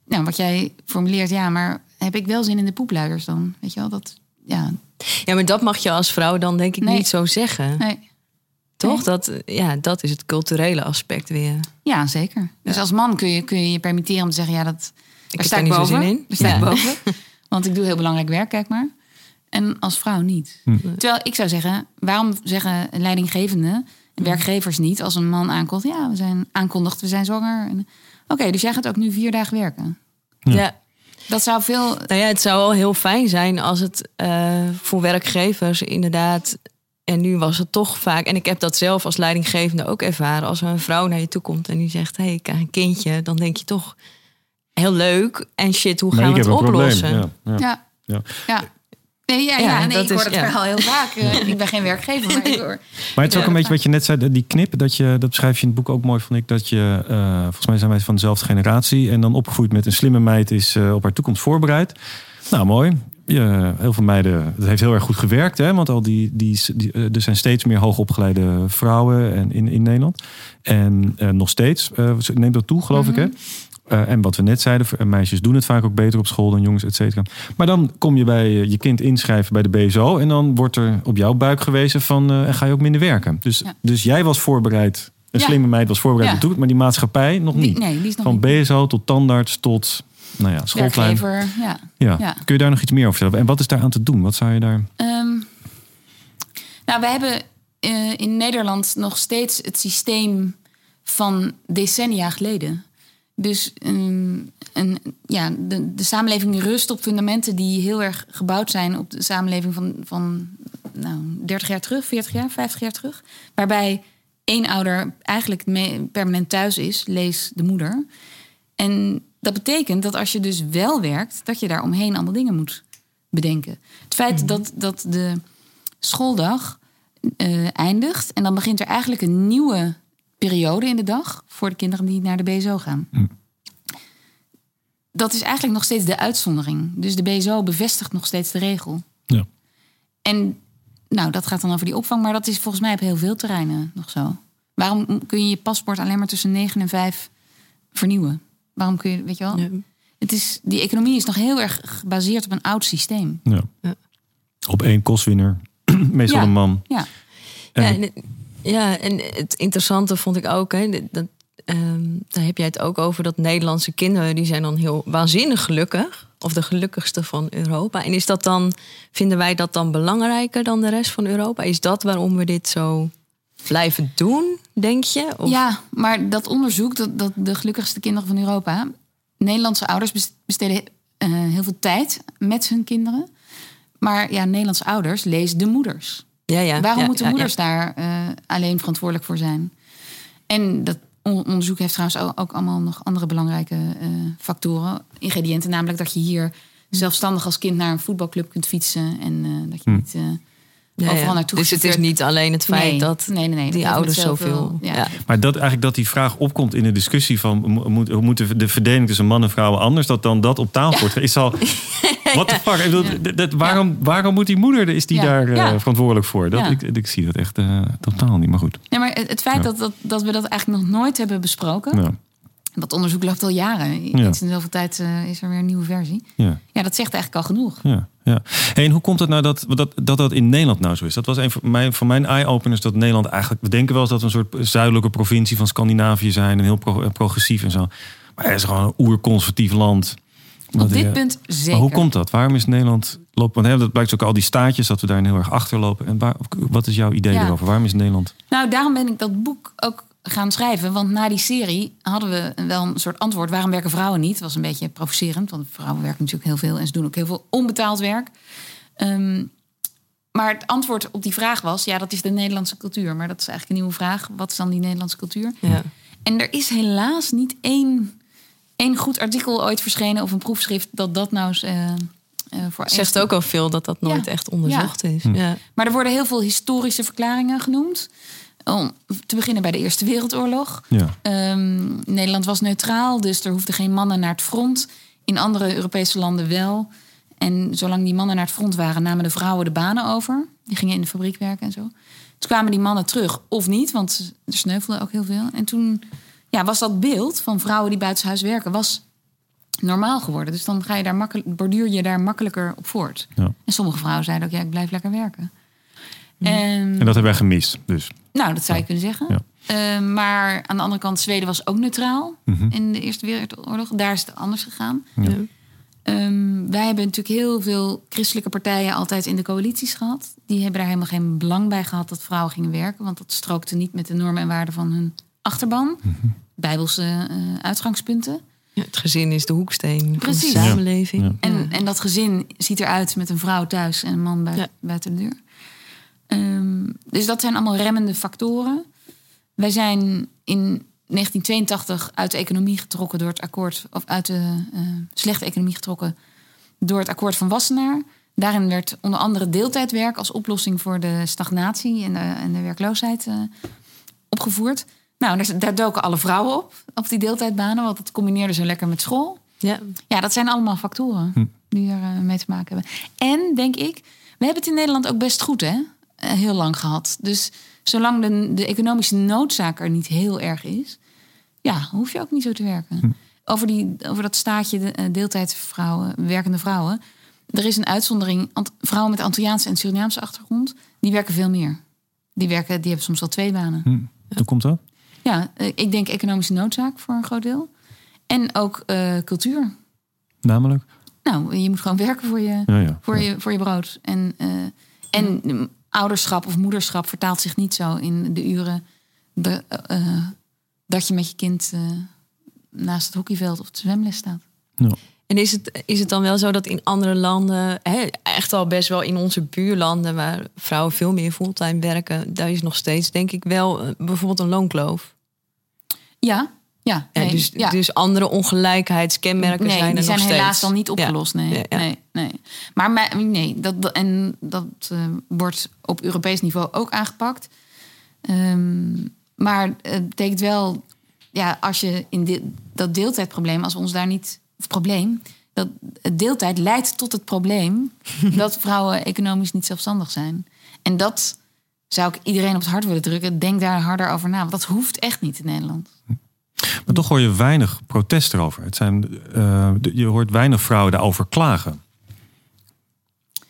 nou, wat jij formuleert, ja, maar heb ik wel zin in de poepluiers dan? Weet je wel, dat, ja, Ja, maar dat mag je als vrouw dan denk ik Nee. niet zo zeggen. nee. Toch? Nee. Dat, ja, dat is het culturele aspect weer. Ja, zeker. Dus als man kun je, kun je je permitteren om te zeggen, ja, dat daar heb sta ik niet zo boven. zin in. Daar sta Ja. ik boven. Want ik doe heel belangrijk werk, kijk maar. En als vrouw niet. Hm. Terwijl ik zou zeggen, waarom zeggen leidinggevenden en werkgevers niet als een man aankondigt, ja, we zijn aankondigt, we zijn zwanger. Oké, dus jij gaat ook nu vier dagen werken. Ja. Dat zou veel. Nou ja, het zou wel heel fijn zijn als het eh, voor werkgevers inderdaad. En nu was het toch vaak, en ik heb dat zelf als leidinggevende ook ervaren. Als er een vrouw naar je toe komt en die zegt: Hé, hey, ik krijg een kindje. Dan denk je toch heel leuk. En shit, hoe gaan we het oplossen? probleem. Ja, ja. Ja. Ja. Ja. Nee, ja, Ja, ja, nee, dat ik hoor is- het ja. verhaal heel vaak. Eh, ik ben geen werkgever, maar ik hoor. Maar het is ook Ja, een beetje dat wat je net zei, die knip, dat, je, dat beschrijf je in het boek ook mooi, vond ik. Dat je, eh, volgens mij zijn wij van dezelfde generatie. En dan opgegroeid met een slimme meid is eh, op haar toekomst voorbereid. Nou, mooi. Je, heel veel meiden, het heeft heel erg goed gewerkt. Hè? Want al die, die, die, er zijn steeds meer hoogopgeleide vrouwen en, in, in Nederland. En eh, nog steeds eh, neemt dat toe, geloof ik. Hè? Eh, en wat we net zeiden, eh, meisjes doen het vaak ook beter op school dan jongens, et cetera. Maar dan kom je bij eh, je kind inschrijven bij de BSO. En dan wordt er op jouw buik gewezen van, en ga je ook minder werken. Dus, Ja. dus jij was voorbereid, een Ja. slimme meid was voorbereid Ja. doen, maar die maatschappij nog Die- niet. nee, die is nog Van niet. BSO tot tandarts tot, nou ja, schoolplein. Werkgever, ja. Ja. Ja. Kun je daar nog iets meer over vertellen? En wat is daar aan te doen? Wat zou je daar... Ehm, nou, we hebben in Nederland nog steeds het systeem van decennia geleden. Dus een, een, ja, de, de samenleving rust op fundamenten die heel erg gebouwd zijn op de samenleving van, van nou, 30 jaar terug, 40 jaar, 50 jaar terug. Waarbij één ouder eigenlijk permanent thuis is, lees de moeder. En dat betekent dat als je dus wel werkt, dat je daar omheen allemaal dingen moet bedenken. Het feit dat, dat de schooldag eh, eindigt en dan begint er eigenlijk een nieuwe periode in de dag voor de kinderen die naar de BSO gaan. Dat is eigenlijk nog steeds de uitzondering. Dus de BSO bevestigt nog steeds de regel. Ja. En nou, dat gaat dan over die opvang, maar dat is volgens mij op heel veel terreinen nog zo. Waarom kun je je paspoort alleen maar tussen 9 en 5 vernieuwen? Waarom kun je, weet je wel? Ja. Het is, die economie is nog heel erg gebaseerd op een oud systeem. Ja. Ja. Op één kostwinner, meestal Ja. een man. Ja, En- Ja, en, het- ja, en het interessante vond ik ook, hè, dat, ehm, daar heb jij het ook over, dat Nederlandse kinderen, die zijn dan heel waanzinnig gelukkig. Of de gelukkigste van Europa. En is dat dan, vinden wij dat dan belangrijker dan de rest van Europa? Is dat waarom we dit zo blijven doen, denk je? Of, ja maar dat onderzoek, dat, dat de gelukkigste kinderen van Europa... Nederlandse ouders bes- besteden eh, heel veel tijd met hun kinderen. Maar ja, Nederlandse ouders lezen de moeders. Ja, ja, Waarom ja, moeten moeders daar eh, alleen verantwoordelijk voor zijn? En dat on- onderzoek heeft trouwens ook, allemaal nog andere belangrijke eh, factoren, ingrediënten. Namelijk dat je hier zelfstandig als kind naar een voetbalclub kunt fietsen. En eh, dat je niet eh, Ja, ja. overal naartoe Dus het is niet alleen het feit Nee, dat nee, nee, nee, dat die ouders zoveel- ja. Ja. Maar dat eigenlijk dat die vraag opkomt in de discussie van mo- moet, hoe moet de, de verdeling tussen man en vrouwen anders, dat dan dat op tafel wordt, is al. What the fuck? Ik bedoel, d- d- waarom, waarom moet die moeder, is die Ja. daar eh, Ja. verantwoordelijk voor? Dat, Ja. ik, ik zie dat echt eh, totaal niet, maar goed. Nee, maar het, het feit Ja. dat, dat, dat we dat eigenlijk nog nooit hebben besproken. Dat onderzoek loopt al jaren. Ja. In zoveel tijd eh, is er weer een nieuwe versie. ja. Ja, dat zegt eigenlijk al genoeg. Ja, ja. Hey, en hoe komt het nou dat, dat, dat dat in Nederland nou zo is? Dat was een van mijn, van mijn eye-openers dat Nederland eigenlijk... We denken wel eens dat we een soort zuidelijke provincie van Scandinavië zijn... en heel pro- eh, progressief en zo. Maar het is gewoon een oerconservatief land. Op dit eh, punt zeker. Maar hoe komt dat? Waarom is Nederland... Lopen, want hè, dat blijkt ook al die staatjes dat we daarin heel erg achterlopen. En waar, wat is jouw idee Ja. erover? Waarom is Nederland... Nou, daarom ben ik dat boek ook gaan schrijven. Want na die serie hadden we wel een soort antwoord. Waarom werken vrouwen niet? Dat was een beetje provocerend. Want vrouwen werken natuurlijk heel veel. En ze doen ook heel veel onbetaald werk. Ehm, maar het antwoord op die vraag was... Ja, dat is de Nederlandse cultuur. Maar dat is eigenlijk een nieuwe vraag. Wat is dan die Nederlandse cultuur? Ja. En er is helaas niet één, één goed artikel ooit verschenen... of een proefschrift dat dat nou eens, eh, eh, voor Het zegt ook al veel dat dat nooit Ja. echt onderzocht is. Hm. Ja. Maar er worden heel veel historische verklaringen genoemd. Om te beginnen bij de Eerste Wereldoorlog. Ja. Ehm, Nederland was neutraal, dus er hoefden geen mannen naar het front. In andere Europese landen wel. En zolang die mannen naar het front waren, namen de vrouwen de banen over. Die gingen in de fabriek werken en zo. Toen kwamen die mannen terug, of niet, want er sneuvelden ook heel veel. En toen ja, was dat beeld van vrouwen die buitenshuis werken, was normaal geworden. Dus dan ga je daar makkelijk, borduur je daar makkelijker op voort. Ja. En sommige vrouwen zeiden ook, ja, ik blijf lekker werken. En, En dat hebben wij gemist. Dus nou, dat zou je kunnen zeggen. Ja. Eh, maar aan de andere kant, Zweden was ook neutraal Mhm. in de Eerste Wereldoorlog. Daar is het anders gegaan. Ja. Ehm, wij hebben natuurlijk heel veel christelijke partijen altijd in de coalities gehad. Die hebben daar helemaal geen belang bij gehad dat vrouwen gingen werken. Want dat strookte niet met de normen en waarden van hun achterban. Mhm. Bijbelse eh, uitgangspunten. Ja, Het gezin is de hoeksteen Precies. van de samenleving. Ja. En, en dat gezin ziet eruit met een vrouw thuis en een man bui- Ja. buiten de deur. Ehm, dus dat zijn allemaal remmende factoren. Wij zijn in 1982 uit de economie getrokken door het akkoord, of uit de eh, slechte economie getrokken door het akkoord van Wassenaar. Daarin werd onder andere deeltijdwerk als oplossing voor de stagnatie en de, en de werkloosheid eh, opgevoerd. Nou, daar, daar doken alle vrouwen op, op die deeltijdbanen, want dat combineerde zo lekker met school. Ja. Ja, dat zijn allemaal factoren die er eh, mee te maken hebben. En denk ik, we hebben het in Nederland ook best goed, hè? Eh, heel lang gehad. Dus zolang de, de economische noodzaak er niet heel erg is, ja, hoef je ook niet zo te werken. Over, die, over dat staatje de, eh, deeltijdvrouwen, werkende vrouwen. Er is een uitzondering. Vrouwen met Antilliaanse en Surinaamse achtergrond, die werken veel meer. Die, werken, die hebben soms wel twee banen. Hm. Hoe komt dat? Ja, eh, ik denk economische noodzaak voor een groot deel. En ook cultuur. Namelijk? Nou, je moet gewoon werken voor je, Ja, ja. voor Ja. je, voor je brood. En, en ouderschap of moederschap vertaalt zich niet zo in de uren de, eh, dat je met je kind eh, naast het hockeyveld of het zwemles staat. Ja. En is het, is het dan wel zo dat in andere landen, hè, echt al best wel in onze buurlanden, waar vrouwen veel meer fulltime werken, daar is nog steeds, denk ik, wel eh, bijvoorbeeld een loonkloof. Ja, ja. Dus, ja. dus andere ongelijkheidskenmerken nee, zijn er die zijn helaas dan niet opgelost. Nee, Ja, nee, nee. Maar nee, dat, en dat eh, wordt op Europees niveau ook aangepakt. Ehm, maar het betekent wel, ja, als je in dit, dat deeltijdprobleem, als we ons daar niet, of probleem, dat het deeltijd leidt tot het probleem dat vrouwen economisch niet zelfstandig zijn. En dat zou ik iedereen op het hart willen drukken. Denk daar harder over na, want dat hoeft echt niet in Nederland. Toch hoor je weinig protest erover. Het zijn, eh, je hoort weinig vrouwen daarover klagen.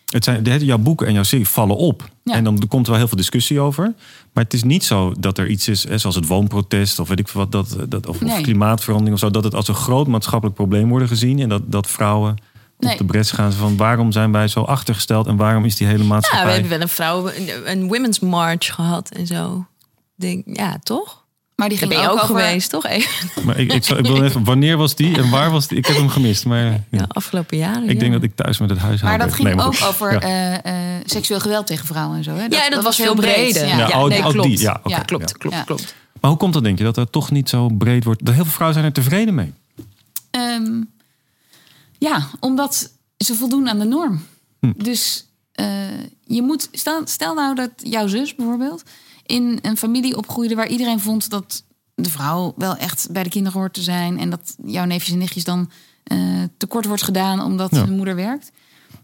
Het zijn, de, jouw boeken en jouw serie vallen op. Ja. En dan komt er wel heel veel discussie over. Maar het is niet zo dat er iets is, hè, zoals het woonprotest of weet ik veel wat, dat, dat, of, klimaatverandering of zo, dat het als een groot maatschappelijk probleem worden gezien. En dat, dat vrouwen Nee. op de bres gaan van waarom zijn wij zo achtergesteld en waarom is die hele Ja, maatschappij. we hebben wel een vrouw, een, een women's march gehad en zo. Denk, ja, toch? Maar die ging ben je ook, over- geweest, toch? Even. Maar ik, ik, zou- ik wil even, wanneer was die en waar was die? Ik heb hem gemist. Maar ja. Ja, afgelopen jaren. ik denk dat ik thuis met het huishouden. Maar dat ging Nee, ook goed. over Ja. eh, eh, seksueel geweld tegen vrouwen en zo. Hè? ja, dat, was veel breder. Ja. Ja, Ja, nee, klopt. die, ja, klopt, ja. klopt, klopt. Maar hoe komt dat, denk je, dat dat toch niet zo breed wordt? Dat heel veel vrouwen zijn er tevreden mee. Ehm, ja, omdat ze voldoen aan de norm. Hm. Dus eh, je moet, stel, stel nou dat jouw zus bijvoorbeeld in een familie opgroeide waar iedereen vond dat de vrouw wel echt bij de kinderen hoort te zijn en dat jouw neefjes en nichtjes dan eh, tekort wordt gedaan omdat Ja. hun moeder werkt,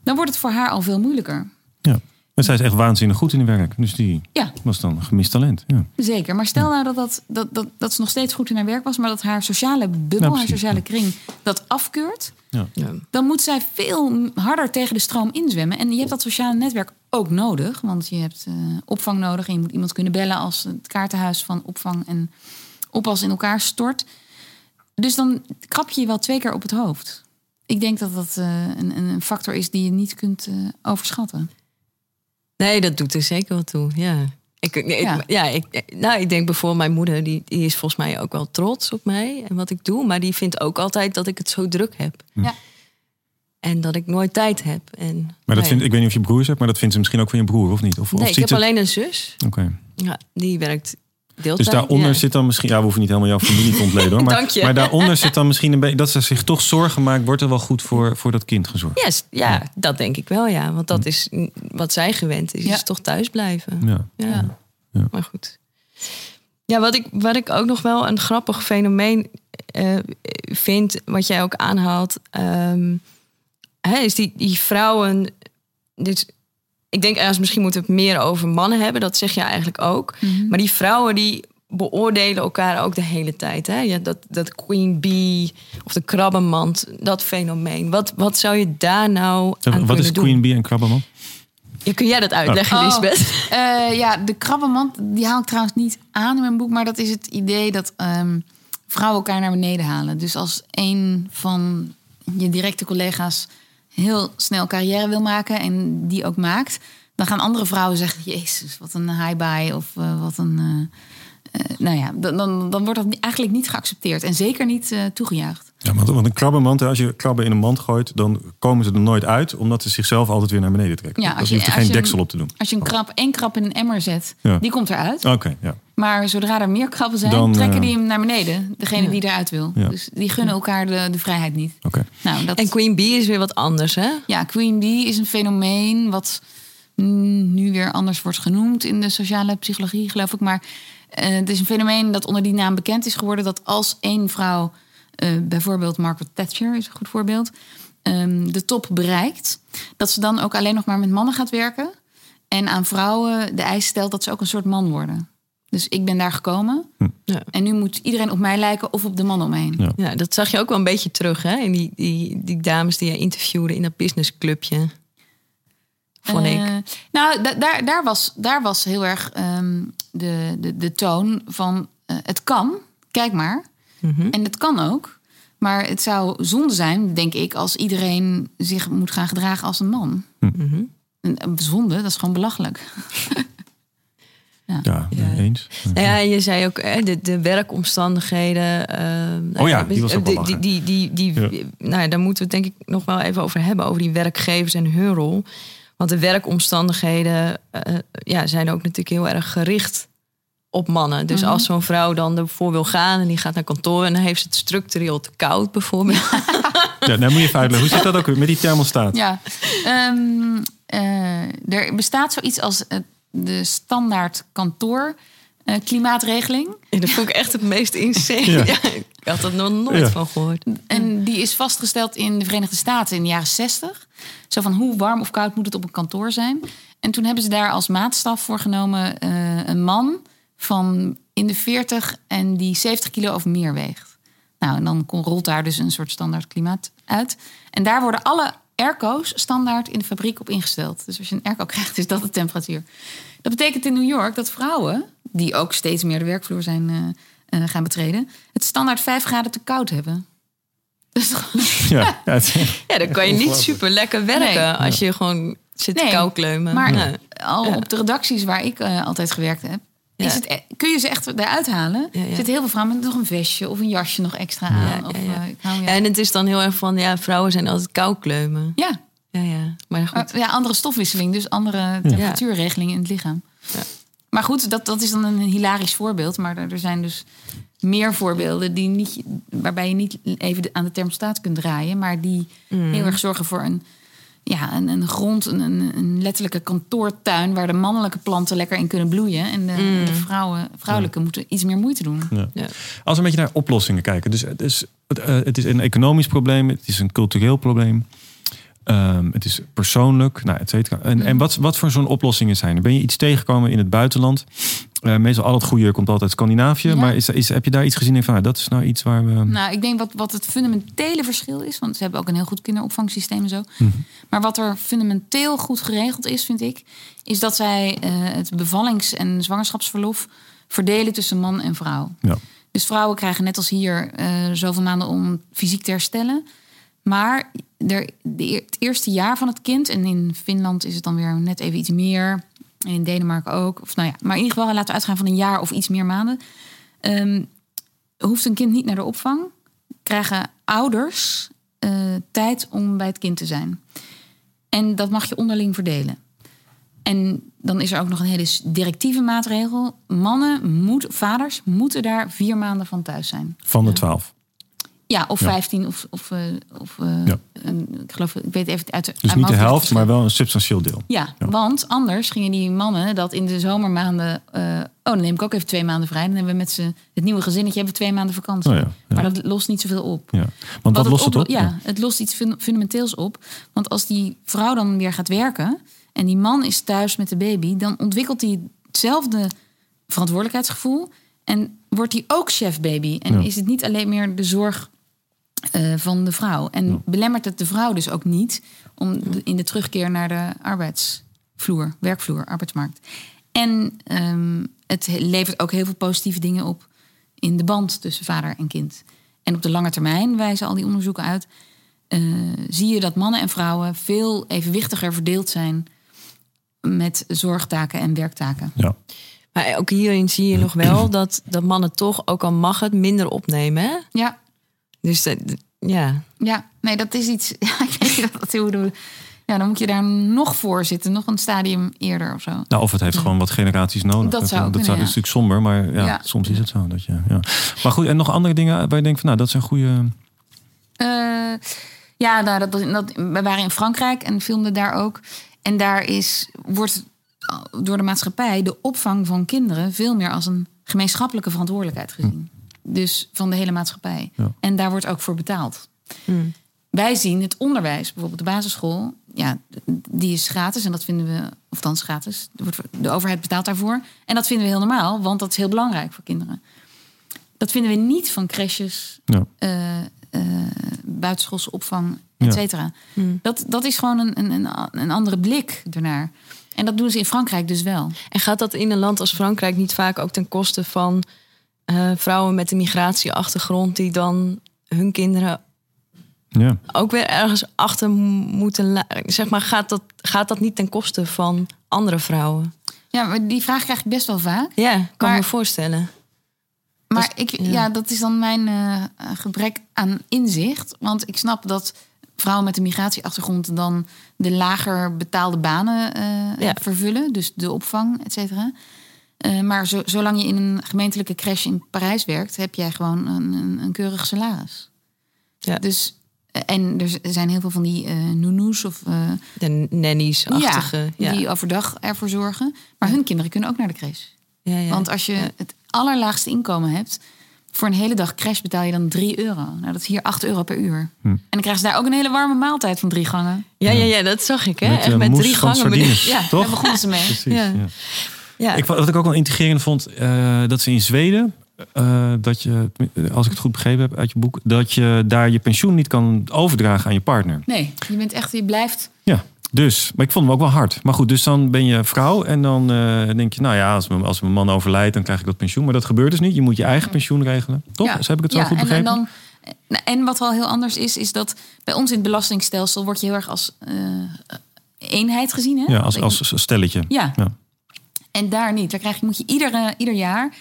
dan wordt het voor haar al veel moeilijker. Ja. Maar zij is echt waanzinnig goed in haar werk. Dus die Ja, was dan een gemist talent. Ja. Zeker, maar stel nou dat, dat, dat, dat, dat ze nog steeds goed in haar werk was, maar dat haar sociale bubbel, Ja, haar sociale ja. kring, dat afkeurt, Ja. Ja. dan moet zij veel harder tegen de stroom inzwemmen. En je hebt dat sociale netwerk ook nodig, want je hebt eh, opvang nodig en je moet iemand kunnen bellen als het kaartenhuis van opvang en oppas in elkaar stort. Dus dan krap je je wel twee keer op het hoofd. Ik denk dat dat eh, een, een factor is die je niet kunt eh, overschatten. Nee, dat doet er zeker wel toe. Ja. Ik, nee, Ja. ik- ja, ik, nou, ik denk bijvoorbeeld mijn moeder, die, die is volgens mij ook wel trots op mij en wat ik doe. Maar die vindt ook altijd dat ik het zo druk heb. Ja. En dat ik nooit tijd heb. En, Maar dat nee. vind, ik weet niet of je broers hebt, maar dat vindt ze misschien ook van je broer, of niet? Of, of Nee, ik heb ze- alleen een zus. Oké. Ja, die werkt Deeltijd, Dus daaronder ja. zit dan misschien... Ja, we hoeven niet helemaal jouw familie te ontleden hoor. Maar, Dank je. maar daaronder zit dan misschien een beetje... Dat ze zich toch zorgen maakt, wordt er wel goed voor, voor dat kind gezorgd. Yes, ja, dat denk ik wel, ja. Want dat is mm, wat zij gewend is, Ja. is toch thuis blijven. Ja. Ja. Ja. Maar goed. Ja, wat ik, wat ik ook nog wel een grappig fenomeen eh, vind, wat jij ook aanhaalt, ehm, hè, is die, die vrouwen. Dus ik denk ergens misschien moeten we het meer over mannen hebben, dat zeg je eigenlijk ook. Maar die vrouwen die beoordelen elkaar ook de hele tijd. Hè? Ja, dat, dat queen bee of de krabbenmand, dat fenomeen. Wat, wat zou je daar nou aan Wat kunnen is doen? Queen Bee en Krabbeman? Ja, kun jij dat uitleggen, Oh. Lisbeth? Eh, ja, de krabbenmand, die haal ik trouwens niet aan in mijn boek. Maar dat is het idee dat ehm, vrouwen elkaar naar beneden halen. Dus als een van je directe collega's heel snel carrière wil maken en die ook maakt, dan gaan andere vrouwen zeggen: Jezus, wat een high bye of eh, wat een. eh, eh, nou ja, dan, dan, dan wordt dat eigenlijk niet geaccepteerd en zeker niet toegejuicht. Ja, want, want een krabbenmand, hè, als je krabben in een mand gooit... dan komen ze er nooit uit, omdat ze zichzelf altijd weer naar beneden trekken. Ja, dus als je je- hoeft er geen je- deksel op te doen. Als je een krab, één krab in een emmer zet, Ja. die komt eruit. Oké, ja. Maar zodra er meer krabben zijn, Dan, trekken eh, die hem naar beneden. Degene die eruit wil. Ja. Dus die gunnen elkaar de, de vrijheid niet. Oké. Nou, dat, En queen bee is weer wat anders, hè? ja, Queen Bee is een fenomeen wat nu weer anders wordt genoemd in de sociale psychologie, geloof ik. Maar eh, het is een fenomeen dat onder die naam bekend is geworden. Dat als één vrouw, eh, bijvoorbeeld Margaret Thatcher is een goed voorbeeld, ehm, de top bereikt, dat ze dan ook alleen nog maar met mannen gaat werken. En aan vrouwen de eis stelt dat ze ook een soort man worden. Dus ik ben daar gekomen. Ja. En nu moet iedereen op mij lijken of op de man omheen. Ja. Ja, dat zag je ook wel een beetje terug, hè? In die, die, die dames die je interviewde in dat businessclubje. Vond ik. Eh, nou, da- daar, daar, was, daar was heel erg ehm, de, de, de toon van eh, het kan, kijk maar. Mhm. En het kan ook. Maar het zou zonde zijn, denk ik, als iedereen zich moet gaan gedragen als een man. Mhm. Een, een zonde, dat is gewoon belachelijk. Ja, Ja. nee, eens. Nou ja, je zei ook hè, de, de werkomstandigheden. eh, Oh ja, die was ook wel die, die, die, die, Ja. nou ja, daar moeten we het denk ik nog wel even over hebben. Over die werkgevers en hun rol. Want de werkomstandigheden eh, ja, zijn ook natuurlijk heel erg gericht op mannen. Dus als zo'n vrouw dan ervoor wil gaan en die gaat naar kantoor... en dan heeft ze het structureel te koud bijvoorbeeld. Ja, nou moet je even uitleggen. Hoe zit dat ook weer met die thermostaat? Ja, ehm, eh, er bestaat zoiets als eh, de standaard kantoor eh, klimaatregeling. En dat vond ik echt het meest insane. Ja. Ja. ik had er nog nooit Ja. van gehoord. En die is vastgesteld in de Verenigde Staten in de jaren 60. Zo van hoe warm of koud moet het op een kantoor zijn. En toen hebben ze daar als maatstaf voor genomen eh, een man van in de 40 en die 70 kilo of meer weegt. Nou, en dan rolt daar dus een soort standaard klimaat uit. En daar worden alle airco's standaard in de fabriek op ingesteld. Dus als je een airco krijgt, is dat de temperatuur. Dat betekent in New York dat vrouwen, die ook steeds meer de werkvloer zijn eh, eh, gaan betreden, het standaard 5 graden te koud hebben. Dat is toch- Ja, ja, Ja, dan kan je niet super lekker werken Nee. als je gewoon zit te Nee, koukleumen. Maar al op de redacties waar ik eh, altijd gewerkt heb. Is het, e- kun je ze echt eruit halen. Ja, ja. Er zitten heel veel vrouwen met nog een vestje of een jasje nog extra aan. Ja, of, ja, ja. eh, ik hou, ja. En het is dan heel erg van, ja, vrouwen zijn altijd koukleumen. ja. Ja, ja. Maar goed. Maar, ja, andere stofwisseling, dus andere temperatuurregelingen in het lichaam. Ja. Maar goed, dat, dat is dan een hilarisch voorbeeld. Maar er, er zijn dus meer voorbeelden die niet, waarbij je niet even aan de thermostaat kunt draaien, maar die Mm. heel erg zorgen voor een, ja, een, een grond, een, een, letterlijke kantoortuin waar de mannelijke planten lekker in kunnen bloeien. En de, Mm. de vrouwen, vrouwelijke moeten iets meer moeite doen. ja. Ja. Als we een beetje naar oplossingen kijken. Dus het is, het, eh, het is een economisch probleem, het is een cultureel probleem. ehm, het is persoonlijk, nou, et cetera. En, en wat, wat voor zo'n oplossingen zijn er? Ben je iets tegengekomen in het buitenland? Eh, meestal al het goede komt altijd uit Scandinavië. Ja. Maar is, is, heb je daar iets gezien van, nou, dat is nou iets waar we... Nou, ik denk wat, wat het fundamentele verschil is, want ze hebben ook een heel goed kinderopvangsysteem en zo. Mhm. Maar wat er fundamenteel goed geregeld is, vind ik, is dat zij eh, het bevallings- en zwangerschapsverlof verdelen tussen man en vrouw. Ja. Dus vrouwen krijgen net als hier eh, zoveel maanden om fysiek te herstellen. Maar er, de, eer- het eerste jaar van het kind, en in Finland is het dan weer net even iets meer. En in Denemarken ook. Of nou ja, maar in ieder geval laten we uitgaan van een jaar of iets meer maanden. Ehm, hoeft een kind niet naar de opvang. Krijgen ouders eh, tijd om bij het kind te zijn. En dat mag je onderling verdelen. En dan is er ook nog een hele directieve maatregel. Mannen, moet, vaders, moeten daar vier maanden van thuis zijn. Van de twaalf. Ja, of Ja. 15 of, of, eh, of eh, Ja. een, ik geloof, ik weet even uit, Dus uit niet de helft, maar wel een substantieel deel. Ja, Ja. want anders gingen die mannen dat in de zomermaanden. eh, oh, dan neem ik ook even twee maanden vrij. Dan hebben we met z'n het nieuwe gezinnetje hebben we twee maanden vakantie. Oh. Maar dat lost niet zoveel op. Ja. Want wat lost het op? Ja, het lost iets fun- fundamenteels op. Want als die vrouw dan weer gaat werken en die man is thuis met de baby, dan ontwikkelt hij hetzelfde verantwoordelijkheidsgevoel en wordt hij ook chef baby. En is het niet alleen meer de zorg eh, van de vrouw. En belemmert het de vrouw dus ook niet om de- in de terugkeer naar de arbeidsvloer, werkvloer, arbeidsmarkt. En ehm, het levert ook heel veel positieve dingen op in de band tussen vader en kind. En op de lange termijn wijzen al die onderzoeken uit. eh, zie je dat mannen en vrouwen veel evenwichtiger verdeeld zijn met zorgtaken en werktaken. Ja. Maar ook hierin zie je nog wel dat, dat mannen toch, ook al mag het, minder opnemen. Hè? Ja, Dus dat- ja, ja, nee, dat is iets. Ja, ik weet niet dat. Ja, dan moet je daar nog voor zitten, nog een stadium eerder of zo. Nou, of het heeft gewoon wat generaties nodig. Dat zou dat kunnen, zou, ja. is natuurlijk somber, maar ja, Ja. soms is het zo. Dat je, ja. Maar goed, en nog andere dingen waar je denkt van, nou, dat zijn goede... Eh, ja, nou, dat, dat, we waren in Frankrijk en filmden daar ook. En daar is, wordt door de maatschappij de opvang van kinderen veel meer als een gemeenschappelijke verantwoordelijkheid gezien. Dus van de hele maatschappij. Ja. En daar wordt ook voor betaald. Hmm. Wij zien het onderwijs, bijvoorbeeld de basisschool, ja, die is gratis en dat vinden we, of dan gratis. Er wordt- De overheid betaalt daarvoor. En dat vinden we heel normaal, want dat is heel belangrijk voor kinderen. Dat vinden we niet van crèches, Ja. eh, eh, buitenschoolse opvang, et cetera. Hmm. Dat, dat is gewoon een, een, een, een andere blik ernaar. En dat doen ze in Frankrijk dus wel. En gaat dat in een land als Frankrijk niet vaak ook ten koste van eh, vrouwen met een migratieachtergrond die dan hun kinderen Ja. ook weer ergens achter moeten Zeg maar, gaat dat, gaat dat niet ten koste van andere vrouwen? Ja, maar die vraag krijg ik best wel vaak. Ja, kan Maar- me voorstellen. Maar Dus- ik, ja. ja. dat is dan mijn eh, gebrek aan inzicht. Want ik snap dat vrouwen met een migratieachtergrond dan de lager betaalde banen eh, Ja. vervullen. Dus de opvang, et cetera. Eh, maar zo, zolang je in een gemeentelijke crash in Parijs werkt, heb jij gewoon een, een, een keurig salaris. Ja. Dus, eh, en er zijn heel veel van die eh noenoes of eh, De nannies-achtige. Ja, die overdag ervoor zorgen. Maar hun kinderen kunnen ook naar de crash. ja, ja. Want als je Ja. het allerlaagste inkomen hebt, voor een hele dag crash betaal je dan 3 euro. Nou, dat is hier 8 euro per uur. Hm. En dan krijgen ze daar ook een hele warme maaltijd van drie gangen. ja, ja, ja, dat zag ik. Hè? Met, Echt met drie gangen. Ja, Toch? daar begonnen ze mee. Precies, Ja. Ja. Ik, wat ik ook wel intrigerend vond, eh, dat ze in Zweden, eh, dat je, als ik het goed begrepen heb uit je boek, dat je daar je pensioen niet kan overdragen aan je partner. Nee, je bent echt, je blijft. Ja, dus. Maar ik vond hem ook wel hard. Maar goed, dus dan ben je vrouw en dan eh, denk je, nou ja, als, mijn- als mijn man overlijdt, dan krijg ik dat pensioen. Maar dat gebeurt dus niet. Je moet je eigen pensioen regelen. Toch? Ja. Dus heb ik het zo Ja, goed en, begrepen? en, dan, en wat wel heel anders is, is dat bij ons in het belastingstelsel word je heel erg als eenheid gezien. Hè? ja, als, als stelletje. ja. Ja. En daar niet. Daar krijg je, moet je ieder, ieder jaar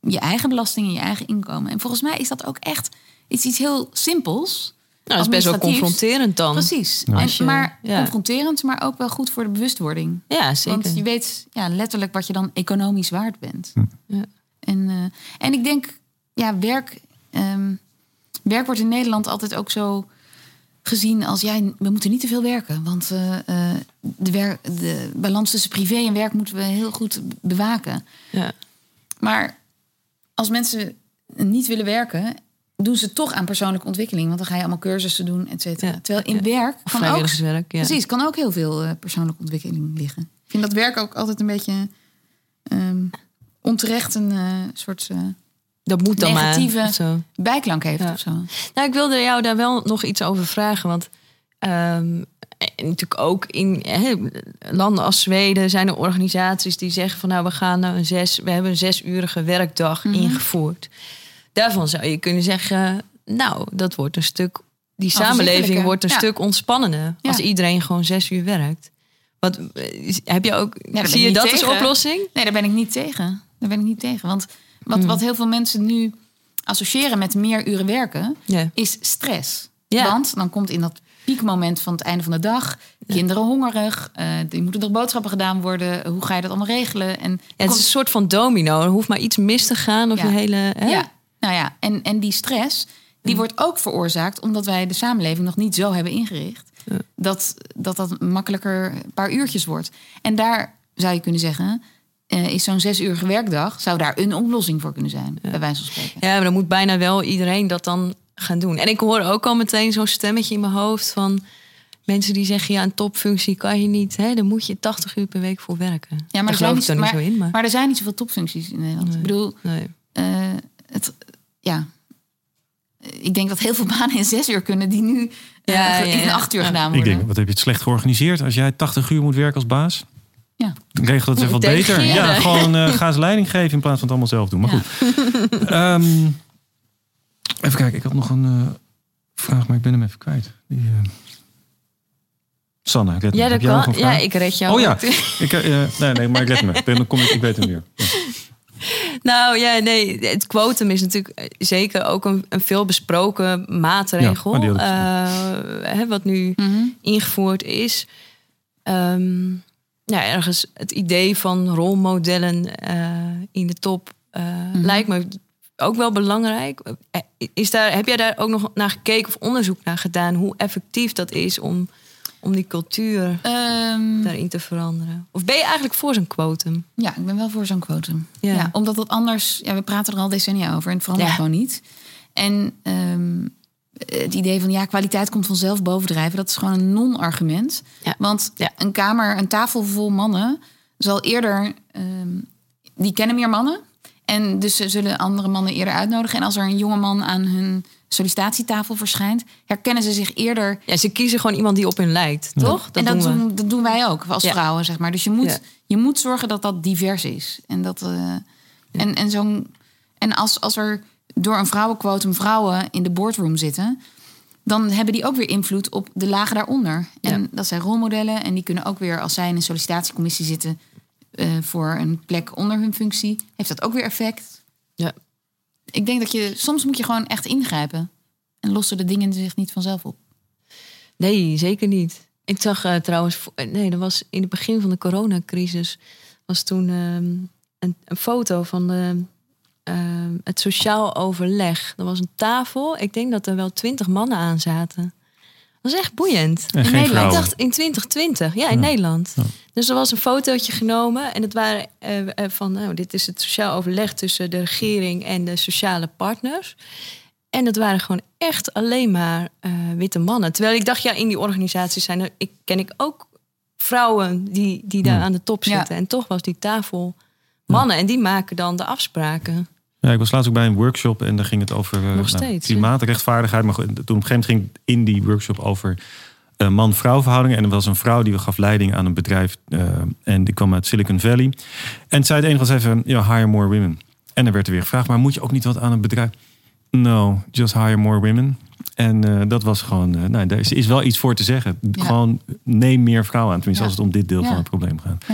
je eigen belasting en je eigen inkomen. En volgens mij is dat ook echt iets, iets heel simpels. Nou, dat is best wel confronterend dan. Precies. Ja. En, maar ja. confronterend, maar ook wel goed voor de bewustwording. Ja, zeker. Want je weet ja, letterlijk wat je dan economisch waard bent. Hm. Ja. En, eh, en ik denk, ja, werk, ehm, werk wordt in Nederland altijd ook zo gezien als jij, we moeten niet te veel werken. Want eh, eh, de, wer- de balans tussen privé en werk moeten we heel goed bewaken. Ja. Maar als mensen niet willen werken, doen ze toch aan persoonlijke ontwikkeling. Want dan ga je allemaal cursussen doen, et cetera. Ja, Terwijl in ja. werk kan ook. Ja. precies, kan ook heel veel eh, persoonlijke ontwikkeling liggen. Ik vind dat werk ook altijd een beetje ehm, onterecht een eh, soort Dat moet dan negatieve- maar. of Zo. bijklank heeft Ja. of zo. Nou, ik wilde jou daar wel nog iets over vragen. Want ehm, natuurlijk ook in landen als Zweden zijn er organisaties die zeggen van nou, we gaan nou een zes, we hebben een zesurige werkdag Mhm. ingevoerd. Daarvan zou je kunnen zeggen, nou, dat wordt een stuk, die samenleving wordt een ja. stuk ontspannender Ja. als iedereen gewoon zes uur werkt. Wat heb je ook? zie je dat als oplossing? Nee, daar ben ik niet tegen. Daar ben ik niet tegen. Want wat, Hmm. wat heel veel mensen nu associëren met meer uren werken, is stress. Want dan komt in dat piekmoment van het einde van de dag, kinderen hongerig. eh er moeten nog boodschappen gedaan worden. Hoe ga je dat allemaal regelen? En Ja, het is een soort van domino. Er hoeft maar iets mis te gaan of Ja. je hele... Hè? Ja, nou ja, en, en die stress, die wordt ook veroorzaakt omdat wij de samenleving nog niet zo hebben ingericht. Dat, dat dat makkelijker een paar uurtjes wordt. En daar zou je kunnen zeggen, eh, is zo'n zes uur werkdag, zou daar een oplossing voor kunnen zijn, bij wijze van spreken. Ja, maar dan moet bijna wel iedereen dat dan gaan doen. En ik hoor ook al meteen zo'n stemmetje in mijn hoofd van mensen die zeggen: ja, een topfunctie kan je niet. Hè? Dan moet je 80 uur per week voor werken. Ja, Daar maar, er geloof zijn ik niet, maar, zo in. Maar, maar er zijn niet zoveel topfuncties in Nederland. Ik bedoel, nee. eh, het, ja, ik denk dat heel veel banen in zes uur kunnen die nu eh, Ja, ja, in ja. acht uur Ja. gedaan Ik worden. denk, wat heb je het slecht georganiseerd? Als jij 80 uur moet werken als baas, Ja. regel het even wat beter. Ja, gewoon eh ga eens leiding geven in plaats van het allemaal zelf doen. Maar Ja. goed. Ehm, even kijken, ik had nog een eh, vraag, maar ik ben hem even kwijt. Die, eh, Sanne, red me. Ja, Heb dat kan. Ja, ik red jou. Oh ja, ik, nee, nee, maar ik red me. Dan kom ik, ik weet hem weer. Ja. Nou ja, nee, het quotum is natuurlijk zeker ook een, een veel besproken maatregel. Ja, wat nu Mhm. ingevoerd is. Ehm, ja, ergens het idee van rolmodellen eh, in de top eh, Mhm. lijkt me ook wel belangrijk. Eh, Is daar, heb jij daar ook nog naar gekeken of onderzoek naar gedaan hoe effectief dat is om, om die cultuur Ehm, daarin te veranderen? Of ben je eigenlijk voor zo'n quotum? Ja, ik ben wel voor zo'n quotum. Ja. Ja. omdat het anders, ja, we praten er al decennia over en het verandert Ja. gewoon niet. En ehm, het idee van ja, kwaliteit komt vanzelf bovendrijven, dat is gewoon een non-argument. Ja. Want Ja. een kamer, een tafel vol mannen, zal eerder, ehm, die kennen meer mannen. En dus ze zullen andere mannen eerder uitnodigen. En als er een jonge man aan hun sollicitatietafel verschijnt, herkennen ze zich eerder Ja, ze kiezen gewoon iemand die op hun lijkt, toch? en dat doen we. dat doen wij ook als vrouwen, zeg maar. Dus je moet, je moet zorgen dat dat divers is. En, dat, eh, en, en, zo'n, en als, als er door een vrouwenquotum vrouwen in de boardroom zitten... dan hebben die ook weer invloed op de lagen daaronder. En Ja. dat zijn rolmodellen. En die kunnen ook weer, als zij in een sollicitatiecommissie zitten... eh, voor een plek onder hun functie, heeft dat ook weer effect. Ja. Ik denk dat je, soms moet je gewoon echt ingrijpen. En lossen de dingen zich niet vanzelf op. Nee, zeker niet. Ik zag eh, trouwens, vo- nee, dat was in het begin van de coronacrisis, was toen ehm, een, een foto van de, ehm, het sociaal overleg. Er was een tafel, ik denk dat er wel twintig mannen aan zaten. Dat was echt boeiend. En geen Nederland. Ik dacht in 2020, ja, in Ja. Nederland. Ja. Dus er was een fotootje genomen en het waren eh, eh, van, nou, dit is het sociaal overleg tussen de regering en de sociale partners. En dat waren gewoon echt alleen maar eh, witte mannen. Terwijl ik dacht, ja, in die organisaties zijn er, ik ken ik ook vrouwen die, die daar Ja. aan de top Ja. zitten. En toch was die tafel mannen en die maken dan de afspraken. Ja, ik was laatst ook bij een workshop en daar ging het over eh, nou, klimaatrechtvaardigheid. Maar toen op een gegeven moment ging het in die workshop over eh, man-vrouw verhoudingen. En er was een vrouw die gaf leiding aan een bedrijf eh, en die kwam uit Silicon Valley. En zei het enige was even, ja, hire more women. En er werd er weer gevraagd, maar moet je ook niet wat aan een bedrijf? No, just hire more women. En dat was gewoon, nou, daar is, is wel iets voor te zeggen. Ja. Gewoon neem meer vrouwen aan, tenminste Ja. als het om dit deel Ja. van het probleem gaat.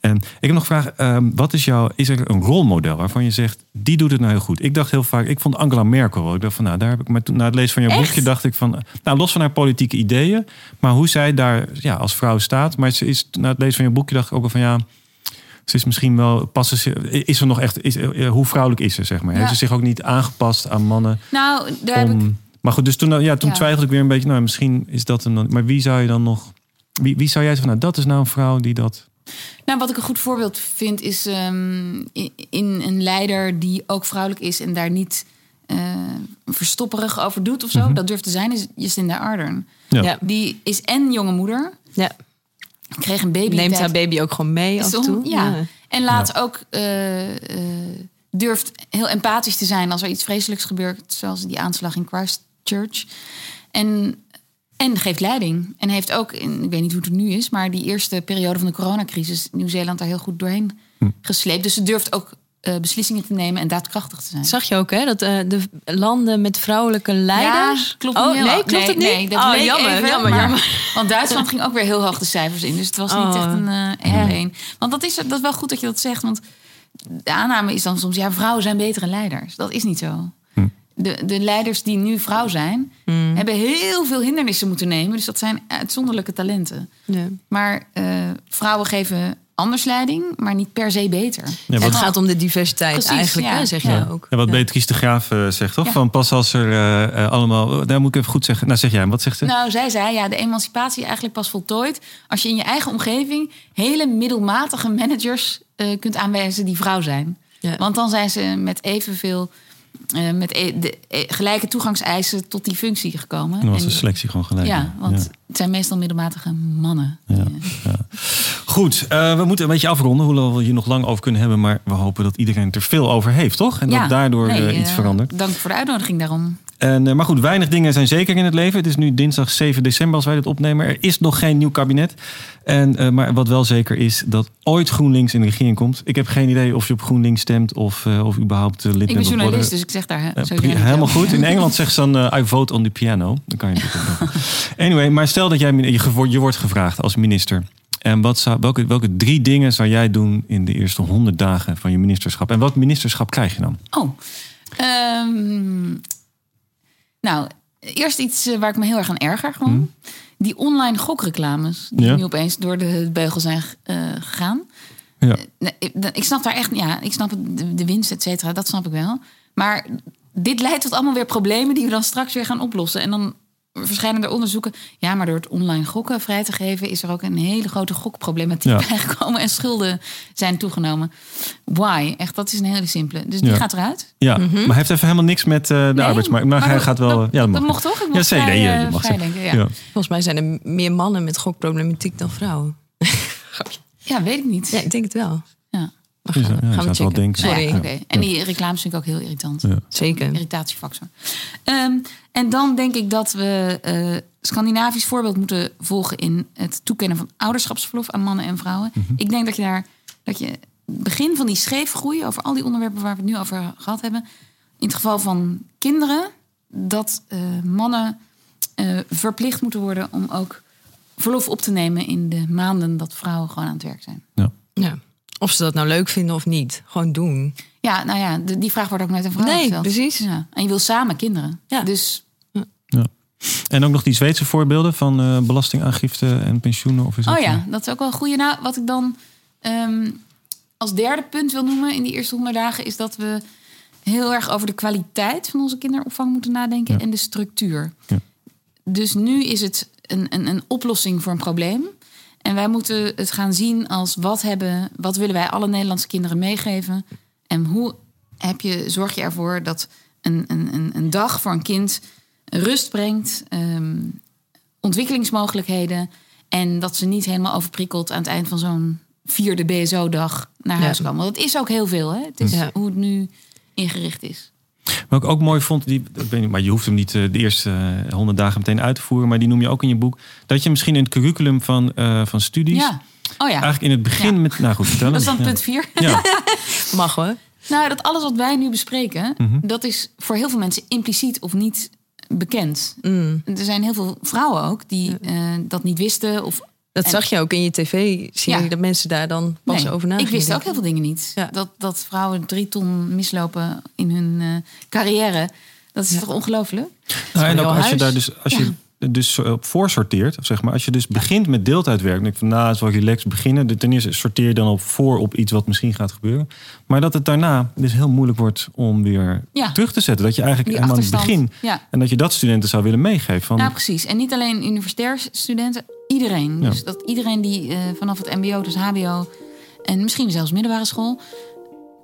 En ik heb nog gevraagd, ehm, wat is jouw, is er een rolmodel waarvan je zegt, die doet het nou heel goed? Ik dacht heel vaak, ik vond Angela Merkel wel. Ik dacht van, nou, daar heb ik, maar toen, na het lezen van jouw Echt? boekje dacht ik van, nou, los van haar politieke ideeën, maar hoe zij daar ja, als vrouw staat. Maar ze is, na het lezen van je boekje dacht ik ook wel van, ja, ze is misschien wel, passen ze, is ze nog echt, is, eh, hoe vrouwelijk is ze, zeg maar? Ja. Heeft ze zich ook niet aangepast aan mannen? Nou, daar heb ik Om, maar goed, dus toen, ja, toen Ja. twijfelde ik weer een beetje, nou, misschien is dat een, maar wie zou je dan nog, wie, wie zou jij zeggen van, nou, dat is nou een vrouw die dat... Nou, wat ik een goed voorbeeld vind is ehm, in, in een leider die ook vrouwelijk is en daar niet eh, verstopperig over doet of zo. Dat durft te zijn, is Jacinda Ardern. Ja. Ja. Die is en jonge moeder, Ja. kreeg een baby. Neemt haar baby ook gewoon mee af en toe. Ja. En laat ook eh, eh, durft heel empathisch te zijn als er iets vreselijks gebeurt, zoals die aanslag in Christchurch. En, en geeft leiding. En heeft ook, in, ik weet niet hoe het nu is, maar die eerste periode van de coronacrisis, Nieuw-Zeeland daar heel goed doorheen gesleept. Dus ze durft ook eh, beslissingen te nemen en daadkrachtig te zijn. Zag je ook, hè? Dat eh, de landen met vrouwelijke leiders... Ja, klopt oh, niet nee, klopt het niet? Nee, dat oh, jammer, even, jammer, maar- jammer. Want Duitsland ging ook weer heel hoog de cijfers in. Dus het was niet Oh. echt een eh één op één. Want dat is, dat is wel goed dat je dat zegt. Want de aanname is dan soms... ja, vrouwen zijn betere leiders. Dat is niet zo. De, de leiders die nu vrouw zijn, Mm. hebben heel veel hindernissen moeten nemen. Dus dat zijn uitzonderlijke talenten. Ja. Maar eh, vrouwen geven anders leiding, maar niet per se beter. Ja, Het gaat om de diversiteit Precies, eigenlijk, ja. hè, zeg Ja. je ook. ja, wat. Beatrice de Graaf eh, zegt, toch? Ja. Van pas als er eh, allemaal... Daar moet ik even goed zeggen. Nou, zeg jij hem. Wat zegt ze? Nou, zij zei, ja, de emancipatie eigenlijk pas voltooid... als je in je eigen omgeving hele middelmatige managers eh, kunt aanwijzen die vrouw zijn. Ja. Want dan zijn ze met evenveel... eh, met e- de, e- gelijke toegangseisen tot die functie gekomen. dan was En- de selectie gewoon gelijk. Ja, want Ja. het zijn meestal middelmatige mannen. Ja, ja. Goed, eh, we moeten een beetje afronden. Hoewel we hier nog lang over kunnen hebben. Maar we hopen dat iedereen er veel over heeft, toch? En dat daardoor nee, eh, iets eh, verandert. Dank voor de uitnodiging daarom. En, eh, maar goed, weinig dingen zijn zeker in het leven. Het is nu dinsdag 7 december als wij dit opnemen. Er is nog geen nieuw kabinet. En, eh, maar wat wel zeker is, dat ooit GroenLinks in de regering komt. Ik heb geen idee of je op GroenLinks stemt of, eh, of überhaupt eh, lid Ik bent ben of worden. journalist, dus ik zeg daar helemaal goed. In Engeland zeggen ze dan I vote on the piano. Dan kan je natuurlijk. Anyway, maar stel dat jij je, je wordt gevraagd als minister. En wat zou, welke, welke drie dingen zou jij doen in de eerste 100 dagen van je ministerschap? En wat ministerschap krijg je dan? Oh. Ehm, nou, eerst iets eh, waar ik me heel erg aan erger. Gewoon. Die online gokreclames. Die Ja. nu opeens door de beugel zijn eh, gegaan. Ja. Nee, ik, ik snap daar echt... Ja, ik snap de winst, et cetera. Dat snap ik wel. Maar dit leidt tot allemaal weer problemen... die we dan straks weer gaan oplossen. En dan verschijnen er onderzoeken... ja, maar door het online gokken vrij te geven... is er ook een hele grote gokproblematiek Ja. bijgekomen... en schulden zijn toegenomen. Why? Echt, dat is een hele simpele. Dus die Ja. gaat eruit. Ja, maar hij heeft even helemaal niks met eh, de Nee, arbeidsmarkt. Maar, hij dat- gaat wel... Dat, ja, dat, mag. mocht toch? Ik Ja, zeker. vrij, je- eh, je mag vrij denken, ja. Ja. Volgens mij zijn er meer mannen met gokproblematiek dan vrouwen. Ja, weet ik niet. Ja, ik denk het wel. We gaan, ja, gaan we wel checken. denken. Nou Sorry. ja. En die reclames vind ik ook heel irritant. Ja. Zeker. Irritatiefactor. Ehm, en dan denk ik dat we eh, Scandinavisch voorbeeld moeten volgen in het toekennen van ouderschapsverlof aan mannen en vrouwen. Mhm. Ik denk dat je daar dat je begin van die scheefgroei over al die onderwerpen waar we het nu over gehad hebben, in het geval van kinderen, dat eh, mannen eh, verplicht moeten worden om ook verlof op te nemen in de maanden dat vrouwen gewoon aan het werk zijn. Ja. Ja. Of ze dat nou leuk vinden of niet. Gewoon doen. Ja, nou ja, de- die vraag wordt ook net een vrouw Nee, gesteld. precies. Ja. En je wil samen kinderen. Ja. Dus Ja. En ook nog die Zweedse voorbeelden van eh, belastingaangifte en pensioenen? Of is dat, Oh ja, eh, dat is ook wel een goede. Nou, wat ik dan ehm, als derde punt wil noemen in die eerste honderd dagen... is dat we heel erg over de kwaliteit van onze kinderopvang moeten nadenken... Ja. en de structuur. Ja. Dus nu is het een, een, een oplossing voor een probleem. En wij moeten het gaan zien als wat, hebben, wat willen wij alle Nederlandse kinderen meegeven... en hoe heb je, zorg je ervoor dat een, een, een, dag voor een kind rust brengt... ehm, ontwikkelingsmogelijkheden. En dat ze niet helemaal overprikkeld aan het eind van zo'n vierde BSO-dag naar Ja. huis komen. Want het is ook heel veel. Hè? Het is Ja. hoe het nu ingericht is. Wat ik ook mooi vond, die, ik weet niet, maar je hoeft hem niet eh, de eerste eh, honderd dagen meteen uit te voeren, maar die noem je ook in je boek. Dat je misschien in het curriculum van, eh, van studies, Ja. Oh ja. eigenlijk in het begin Ja. met, nou goed, vertellen. Dat is dan Ja. punt vier. Ja. Mag hoor. Nou, dat alles wat wij nu bespreken, Mhm. dat is voor heel veel mensen impliciet of niet bekend. Mm. Er zijn heel veel vrouwen ook die eh, dat niet wisten. Of, Dat En- zag je ook in je tv-serie, Ja. dat mensen daar dan pas Nee, over na Ik wist ook heel veel dingen niet. Ja. Dat, dat vrouwen drie ton mislopen in hun eh, carrière. Dat is Ja. toch ongelooflijk? Nou, en ook als je daar dus, als je er dus op voorsorteert, of zeg maar, als je dus begint met deeltijdwerk, denk ik van nou, het is wel relaxed beginnen. De- Ten eerste sorteer je dan op voor op iets wat misschien gaat gebeuren. Maar dat het daarna dus heel moeilijk wordt om weer Ja. terug te zetten. Dat je eigenlijk helemaal aan het begin, Ja. en dat je dat studenten zou willen meegeven. Van, Ja, precies. En niet alleen universitair studenten, iedereen. Ja. Dus dat iedereen die eh, vanaf het MBO, dus HBO en misschien zelfs middelbare school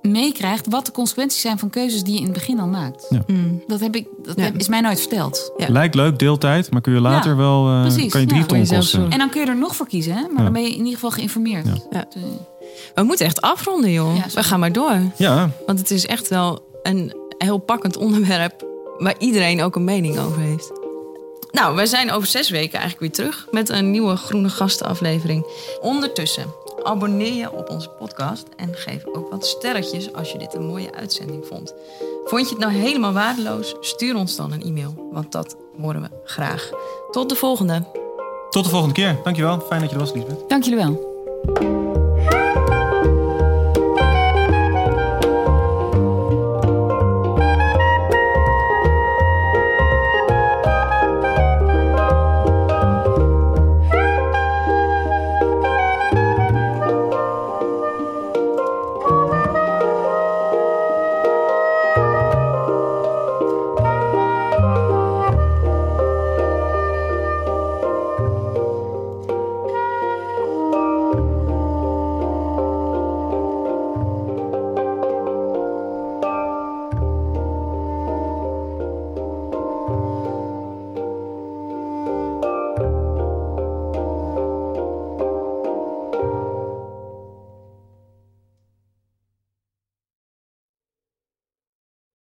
meekrijgt wat de consequenties zijn van keuzes die je in het begin al maakt. Ja. Mm. Dat, heb ik, dat Ja. heb- is mij nooit verteld. Ja. Lijkt leuk, deeltijd, maar kun je later Ja, wel eh, precies, kan je drie ja. ton kosten. En dan kun je er nog voor kiezen, hè? maar Ja. dan ben je in ieder geval geïnformeerd. Ja. Ja. Dat, eh, We moeten echt afronden, joh. Ja, we gaan maar door. Ja, Want het is echt wel een heel pakkend onderwerp... waar iedereen ook een mening over heeft. Nou, wij zijn over zes weken eigenlijk weer terug... met een nieuwe Groene Gastenaflevering. Ondertussen, abonneer je op onze podcast... en geef ook wat sterretjes als je dit een mooie uitzending vond. Vond je het nou helemaal waardeloos? Stuur ons dan een e-mail, want dat horen we graag. Tot de volgende. tot de volgende keer. Dankjewel. Fijn dat je er was, Liesbeth. Dank jullie wel.